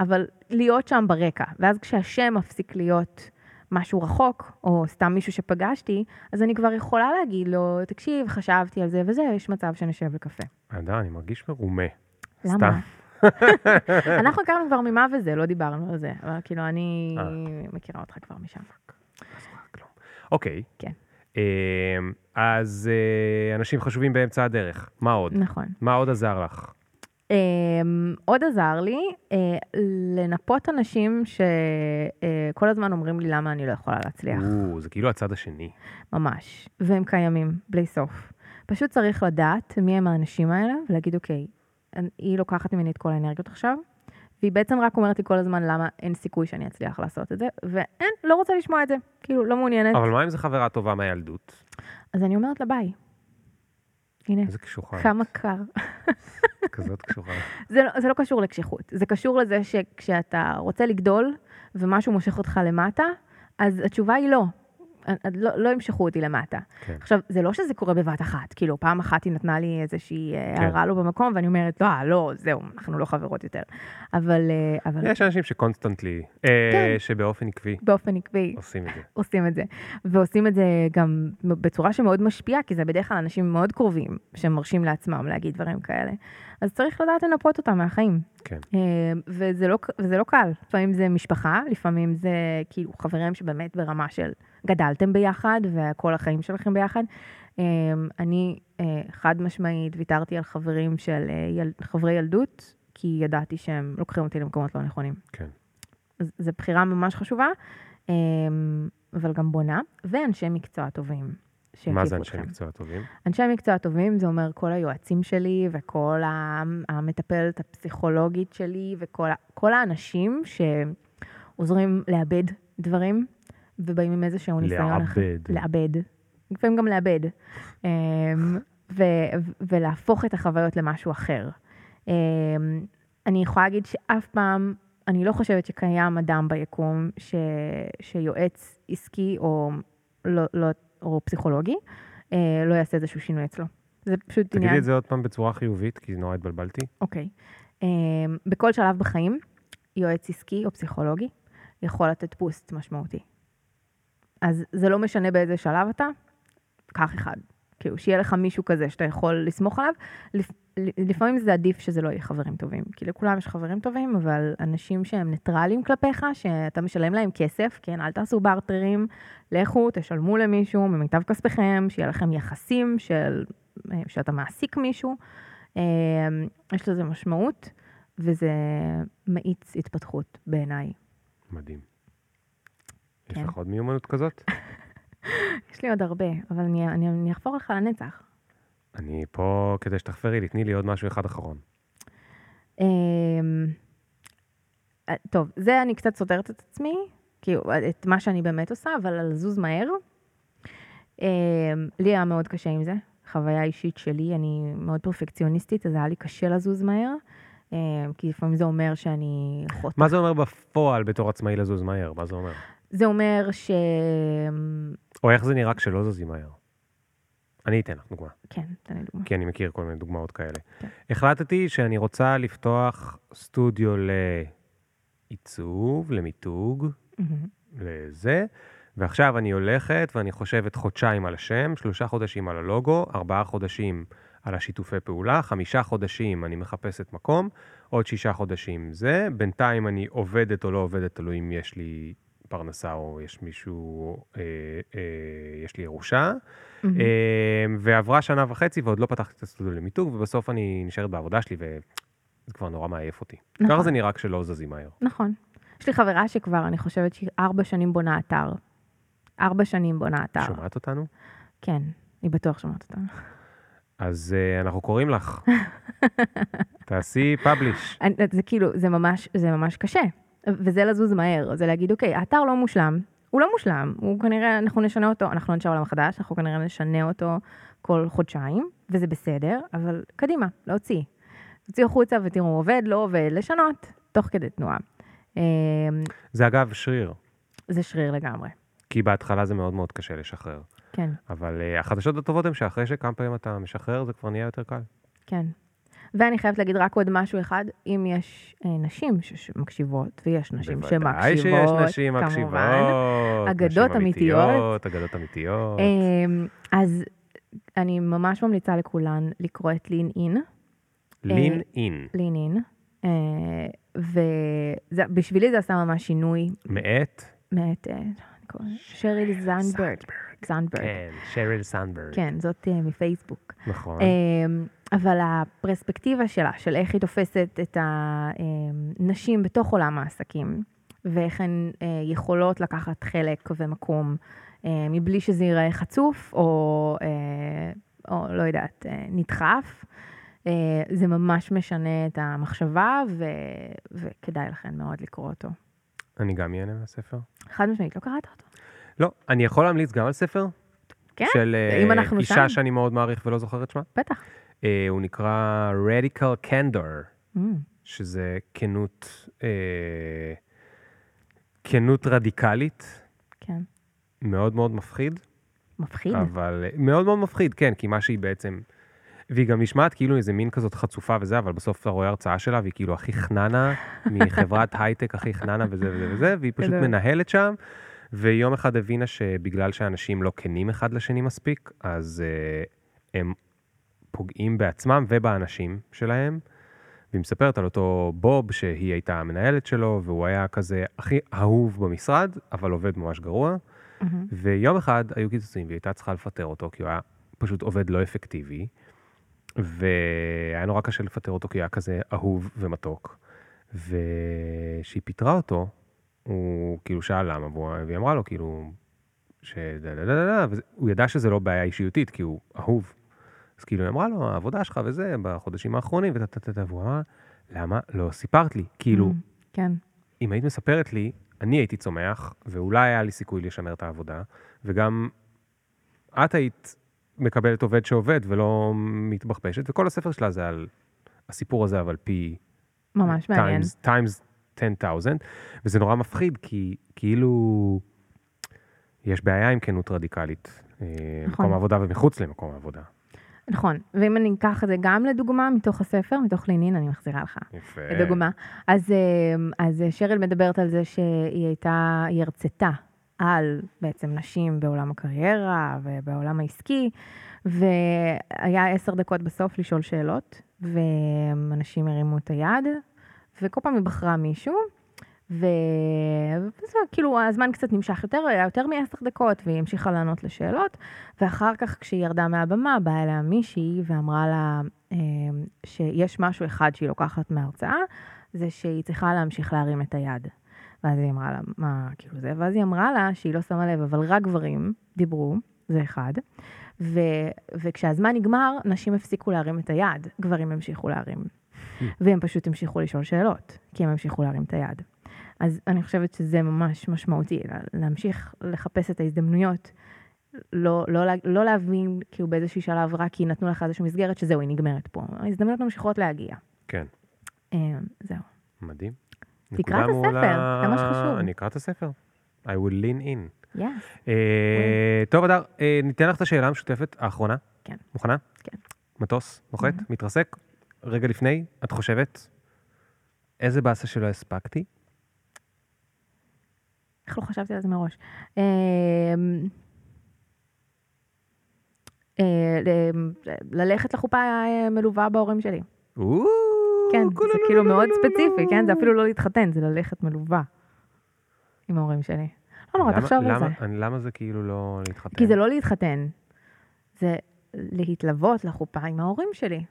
אבל להיות שם ברקע, ואז כשהשם מפסיק להיות משהו רחוק, או סתם מישהו שפגשתי, אז אני כבר יכולה להגיד לו, תקשיב, חשבתי על זה וזה, יש מצב שנשב לקפה. אדם, אני מרגיש מרומה. למה? אנחנו הכרנו כבר ממה וזה, לא דיברנו על זה, אבל כאילו, אני אה. מכירה אותך כבר משם. כלום. אוקיי. כן. אמ, אז אה, אנשים חשובים באמצע הדרך. מה עוד? נכון. מה עוד עזר לך? אמ, עוד עזר לי אה, לנפות אנשים שכל הזמן אומרים לי למה אני לא יכולה להצליח. זה כאילו הצד השני. ממש. והם קיימים, בלי סוף. פשוט צריך לדעת מי הם האנשים האלה, ולהגיד, אוקיי, היא לוקחת ממני את כל האנרגיות עכשיו, והיא בעצם רק אומרת לי כל הזמן למה אין סיכוי שאני אצליח לעשות את זה, ואין, לא רוצה לשמוע את זה. כאילו, לא מעוניינת. אבל מה אם זו חברה טובה מהילדות? אז אני אומרת לה ביי. הנה, איזה קשוחה. כמה קר. כזאת קשוחה. זה, לא- זה לא קשור לקשיחות, זה קשור לזה שכשאתה רוצה לגדול ומשהו מושך אותך למטה, אז התשובה היא לא. את- לא, לא ימשכו אותי למטה. כן. עכשיו, זה לא שזה קורה בבת אחת, כאילו, פעם אחת היא נתנה לי איזושהי אה, כן. הערה לא במקום, ואני אומרת, לא, לא, זהו, אנחנו לא חברות יותר. אבל, אה, אבל יש אנשים שקונסטנטלי, אה, כן. שבאופן עקבי באופן עקבי עושים את זה. עושים את זה. ועושים את זה גם בצורה שמאוד משפיעה, כי זה בדרך כלל אנשים מאוד קרובים, שמרשים לעצמם להגיד דברים כאלה. אז צריך לדעת לנפות אותם מהחיים. כן. אה, וזה לא, וזה לא קל. לפעמים זה משפחה, לפעמים זה כאילו חברים שבאמת ברמה של גדלתם ביחד וכל החיים שלכם ביחד. אה, אני אה, חד משמעית ויתרתי על חברים של יל, חברי ילדות, כי ידעתי שהם לוקחים אותי למקומות לא נכונים. כן. אז זו בחירה ממש חשובה, אבל גם בונה, ואנשי מקצוע טובים. מה שיקיפו זה אנשי אתכם. מקצוע טובים? אנשי מקצוע טובים, זה אומר כל היועצים שלי וכל המטפלת הפסיכולוגית שלי וכל האנשים שעוזרים לאבד דברים ובאים עם איזשהו ניסיון. אחר- לעבד. לאבד. לפעמים גם לאבד. אמ, ו- ו- ולהפוך את החוויות למשהו אחר. אמ, אני יכולה להגיד שאף פעם, אני לא חושבת שקיים אדם ביקום ש- שיועץ עסקי או, לא, לא, או פסיכולוגי אה, לא יעשה איזשהו שינוי אצלו. זה פשוט עניין... תגידי את זה עוד פעם בצורה חיובית, כי נורא התבלבלתי. אוקיי. Um, בכל שלב בחיים, יועץ עסקי או פסיכולוגי יכול לתת בוסט משמעותי. אז זה לא משנה באיזה שלב אתה, קח אחד. כאילו, שיהיה לך מישהו כזה שאתה יכול לסמוך עליו. לפ... לפעמים זה עדיף שזה לא יהיה חברים טובים. כי לכולם יש חברים טובים, אבל אנשים שהם ניטרלים כלפיך, שאתה משלם להם כסף, כן, אל תעשו בארטרים, לכו, תשלמו למישהו ממיטב כספיכם, שיהיה לכם יחסים של, אה, שאתה מעסיק מישהו. אה, יש לזה משמעות, וזה מאיץ התפתחות בעיניי. מדהים. יש כן. לך עוד מיומנות כזאת? יש לי עוד הרבה, אבל אני, אני, אני אחפור לך לנצח. אני פה כדי שתחפרי לי, תני לי עוד משהו אחד אחרון. אה, אה, טוב, זה אני קצת סותרת את עצמי, כאילו, את מה שאני באמת עושה, אבל על לזוז מהר. אה, לי היה מאוד קשה עם זה, חוויה אישית שלי, אני מאוד פרפקציוניסטית, אז היה לי קשה לזוז מהר, אה, כי לפעמים זה אומר שאני... חוטאת מה זה אומר בפועל בתור עצמאי לזוז מהר? מה זה אומר? זה אומר ש... או איך זה נראה כשלא זזים מהר? אני אתן לך דוגמה, כן, תן לי דוגמה. כי אני מכיר כל מיני דוגמאות כאלה. כן. החלטתי שאני רוצה לפתוח סטודיו לעיצוב, למיתוג, מהמם. לזה, ועכשיו אני הולכת ואני חושבת חודשיים על השם, שלושה חודשים על הלוגו, ארבעה חודשים על השיתופי פעולה, חמישה חודשים אני מחפשת מקום, עוד שישה חודשים זה, בינתיים אני עובדת או לא עובדת, תלוי אם יש לי פרנסה או יש מישהו, אה, אה, יש לי ירושה. מהמם. אה, ועברה שנה וחצי ועוד לא פתחתי את הסטודיו למיתוג, ובסוף אני נשארת בעבודה שלי וזה כבר נורא מעייף אותי. נכון. ככה זה נראה כשלא זזים מהר. נכון. יש לי חברה שכבר, אני חושבת שהיא ארבע שנים בונה אתר. ארבע שנים בונה אתר. שומעת אותנו? כן, היא בטוח שומעת אותה. אז uh, אנחנו קוראים לך. תעשי פאבליש. זה כאילו, זה ממש, זה ממש קשה. וזה לזוז מהר, זה להגיד, אוקיי, האתר לא מושלם, הוא לא מושלם, הוא כנראה, אנחנו נשנה אותו, אנחנו אנשי עולם חדש, אנחנו כנראה נשנה אותו כל חודשיים, וזה בסדר, אבל קדימה, להוציא. תוציאו החוצה ותראו, עובד, לא עובד, לשנות, תוך כדי תנועה. אה, זה אגב שריר, זה שריר לגמרי, כי בהתחלה זה מאוד מאוד קשה לשחרר. כן, אבל uh, החדשות הטובות הן שאחרי שכמה פעמים אתה משחרר, זה כבר נהיה יותר קל. כן. ואני חייבת להגיד רק עוד משהו אחד, אם יש אה, נשים שמקשיבות, ויש נשים בוודאי שיש שמקשיבות, נשים כמובן, מקשיבות. אגדות אמיתיות. אגדות אמיתיות. אמ, אז אני ממש ממליצה לכולן לקרוא את לין אין, לין אין. לין אין, ובשבילי זה עשה ממש שינוי מאת? מאת אה, קוראת- שריל זנדברג. זנדברג. כן, שריל סנדברג. כן, זאת אה, מפייסבוק. נכון. אמ, אבל הפרספקטיבה שלה, של איך היא תופסת את הנשים בתוך עולם העסקים, ואיך הן אה, יכולות לקחת חלק ומקום אה, מבלי שזה ייראה חצוף, או, או לא יודעת, נדחף. זה ממש משנה את המחשבה, ו, וכדאי לכן מאוד לקרוא אותו. אני גם ייהנה מהספר. חד משמעית, לא קראת אותו? לא, אני יכול להמליץ גם על ספר? כן, של אם אנחנו אישה שם. שאני מאוד מעריך ולא זוכר את שמה. בטח. אה, הוא נקרא Radical Candor, Mm, שזה כנות, אה, כנות רדיקלית, כן. מאוד מאוד מפחיד. מפחיד. אבל אה, מאוד מאוד מפחיד, כן, כי מה שהיא בעצם... והיא גם נשמעת כאילו איזה מין כזאת חצופה וזה, אבל בסוף אתה רואה הרצאה שלה והיא כאילו הכי חננה, מחברת הייטק הכי חננה וזה וזה וזה, והיא פשוט. מנהלת שם, ויום אחד הבינה שבגלל שאנשים לא כנים אחד לשני מספיק, אז uh, הם פוגעים בעצמם ובאנשים שלהם. והיא מספרת על אותו בוב שהיא הייתה המנהלת שלו, והוא היה כזה הכי אהוב במשרד, אבל עובד ממש גרוע. מהמם. ויום אחד היו קיצוצים והיא הייתה צריכה לפטר אותו, כי הוא היה פשוט עובד לא אפקטיבי, והיה נורא קשה לפטר אותו כי הוא היה כזה אהוב ומתוק. וכשהיא פיטרה אותו, הוא כאילו שאל למה, והיא אמרה לו כאילו, שדה דה דה דה והוא ידע שזה לא בעיה אישיותית, כי הוא אהוב. אז כאילו היא אמרה לו, העבודה שלך וזה, בחודשים האחרונים, טה טה טה, והוא אמר, למה לא סיפרת לי? כאילו, Mm, כן. אם היית מספרת לי, אני הייתי צומח, ואולי היה לי סיכוי לשמר את העבודה, וגם את היית מקבלת עובד שעובד ולא מתבחבשת, וכל הספר שלה זה על הסיפור הזה, אבל פי... ממש מעניין. times 10,000, וזה נורא מפחיד, כי כאילו יש בעיה עם כנות רדיקלית. אה, נכון. מקום העבודה ומחוץ למקום העבודה. נכון, ואם אני אקח את זה גם לדוגמה מתוך הספר, מתוך לינין, אני מחזירה לך יפה. לדוגמה. אז, אה, אז שריל מדברת על זה שהיא הייתה, היא הרצתה על בעצם נשים בעולם הקריירה ובעולם העסקי, והיה עשר דקות בסוף לשאול שאלות, ואנשים הרימו את היד, וכל פעם היא בחרה מישהו. וזה כאילו הזמן קצת נמשך יותר, היה יותר מעשר דקות, והיא המשיכה לענות לשאלות, ואחר כך כשהיא ירדה מהבמה, באה אליה מישהי ואמרה לה אה, שיש משהו אחד שהיא לוקחת מההרצאה, זה שהיא צריכה להמשיך להרים את היד. ואז היא אמרה לה, מה, כאילו זה? ואז היא אמרה לה שהיא לא שמה לב, אבל רק גברים דיברו, זה אחד. ו, וכשהזמן נגמר, נשים הפסיקו להרים את היד, גברים המשיכו להרים. והם פשוט המשיכו לשאול שאלות, כי הם המשיכו להרים את היד. אז אני חושבת שזה ממש משמעותי, לה- להמשיך לחפש את ההזדמנויות. לא, לא, לא להבין, כאילו באיזשהו שלב, רק כי נתנו לך איזושהי מסגרת, שזהו, היא נגמרת פה. ההזדמנויות ממשיכות להגיע. כן, אה, זהו. מדהים. תקרא את הספר. זה מה שחשוב. אני אקרא את הספר. I will lean in. יס. אה, טוב, אדר, אה, ניתן לך את השאלה המשותפת האחרונה. כן. מוכנה? כן. מטוס, נוחת, Mhm. מתרסק. רגע לפני, את חושבת, איזה באסה שלא הספקתי? איך לא חשבתי על זה מראש? אה, אה, ל- ללכת לחופה אה, מלווה בהורים שלי. כן, זה כאילו מאוד ספציפי. כן? זה אפילו לא להתחתן, זה ללכת מלווה עם ההורים שלי. לא נורא, תחשוב על זה. למה זה כאילו לא להתחתן? כי זה לא להתחתן, זה להתלוות לחופה עם ההורים שלי.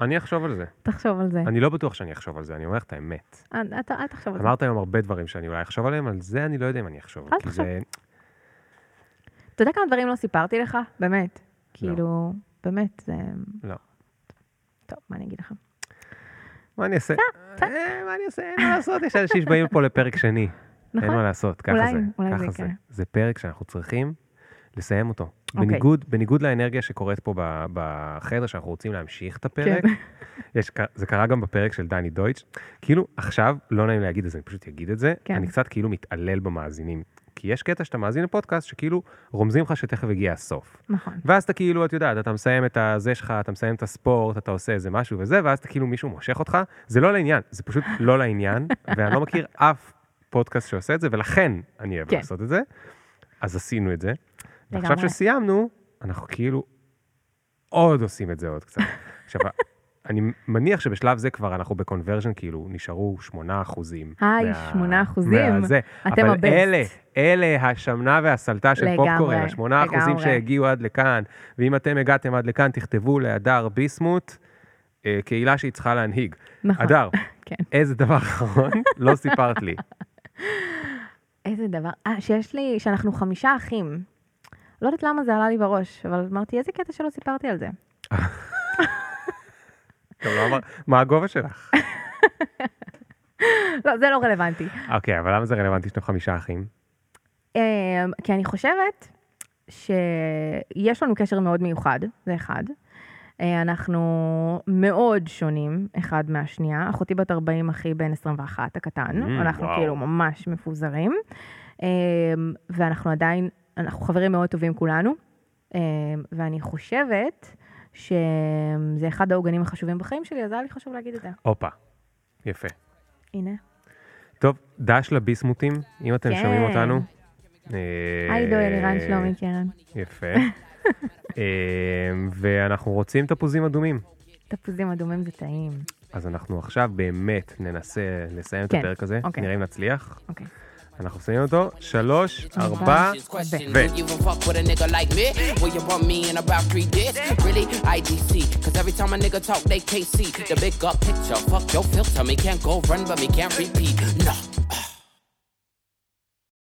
אני אחשוב על זה. תחשוב על זה. אני לא בטוח שאני אחשוב על זה, אני אומר לך את האמת. אל אתה- אל תחשוב על זה. אמרת היום הרבה דברים שאני אולי אחשוב עליהם, על זה אני לא יודע אם אני אחשוב. אל תחשוב. אתה יודע כמה דברים לא סיפרתי לך? באמת. כאילו, באמת, זה... לא. טוב, מה אני אגיד לך? מה אני אעשה? אה, מה אני אעשה? אין מה לעשות, יש אנשים שבאים פה לפרק שני. אין נכון? מה לעשות, ככה זה. ככה זה. זה פרק שאנחנו צריכים לסיים אותו. אוקיי. בניגוד, בניגוד לאנרגיה שקורית פה בחדר, שאנחנו רוצים להמשיך את הפרק, כן. יש, זה קרה גם בפרק של דני דויטש. כאילו, עכשיו, לא נעים להגיד את זה, אני פשוט אגיד את זה, כן. אני קצת כאילו מתעלל במאזינים. כי יש קטע שאתה מאזין לפודקאסט שכאילו רומזים לך שתכף הגיע הסוף. נכון. ואז אתה כאילו, את יודעת, אתה מסיים את הזה שלך, אתה מסיים את הספורט, אתה עושה איזה משהו וזה, ואז אתה כאילו מישהו מושך אותך, זה לא לעניין, זה פשוט לא לעניין, ואני לא מכיר אף פודקאסט שעושה את זה, ולכן אני אוהב כן. לעשות את זה. אז עשינו את זה. ועכשיו לגמרי. שסיימנו, אנחנו כאילו עוד עושים את זה עוד קצת. עכשיו, אני מניח שבשלב זה כבר אנחנו בקונברז'ן, כאילו, נשארו 8 אחוזים. היי, מה- 8 אחוזים. מהזה. אתם אבל הבסט. אלה, אלה השמנה והסלטה של לגמרי, פופקורן, השמונה אחוזים לגמרי. שהגיעו עד לכאן, ואם אתם הגעתם עד לכאן, תכתבו להדר ביסמוט, אה, קהילה שהיא צריכה להנהיג. נכון. הדר, כן. איזה דבר אחרון לא סיפרת לי. איזה דבר, אה, שיש לי, שאנחנו חמישה אחים. לא יודעת למה זה עלה לי בראש, אבל אמרתי, איזה קטע שלא סיפרתי על זה. לא מה הגובה שלך? לא, זה לא רלוונטי. אוקיי, אבל למה זה רלוונטי שאתם חמישה אחים? אמ, כי אני חושבת שיש לנו קשר מאוד מיוחד, זה אחד. אה, אנחנו מאוד שונים אחד מהשנייה. אחותי בת 40, אחי בן 21, הקטן. Mm, אנחנו וואו. כאילו ממש מפוזרים. אמ, ואנחנו עדיין, אנחנו חברים מאוד טובים כולנו. אמ, ואני חושבת שזה אחד העוגנים החשובים בחיים שלי, אז היה לי חשוב להגיד את זה. הופה, יפה. הנה. טוב, דש לביסמוטים, אם אתם כן. שומעים אותנו. אה, היי דואל, לירן, שלומי, קרן. יפה. אה, ואנחנו רוצים תפוזים אדומים. תפוזים אדומים זה טעים. אז אנחנו עכשיו באמת ננסה לסיים את כן, הפרק הזה, אוקיי. נראה אם נצליח. אוקיי. אנחנו שמים אותו, שלוש, ארבע, This question, ו- will you even fuck with a nigga like me? Will you want me in about three days? Really? IDC. Cause every time a nigga talk, they KC. The big up picture, fuck your filter. Me can't go run, but me can't repeat. No.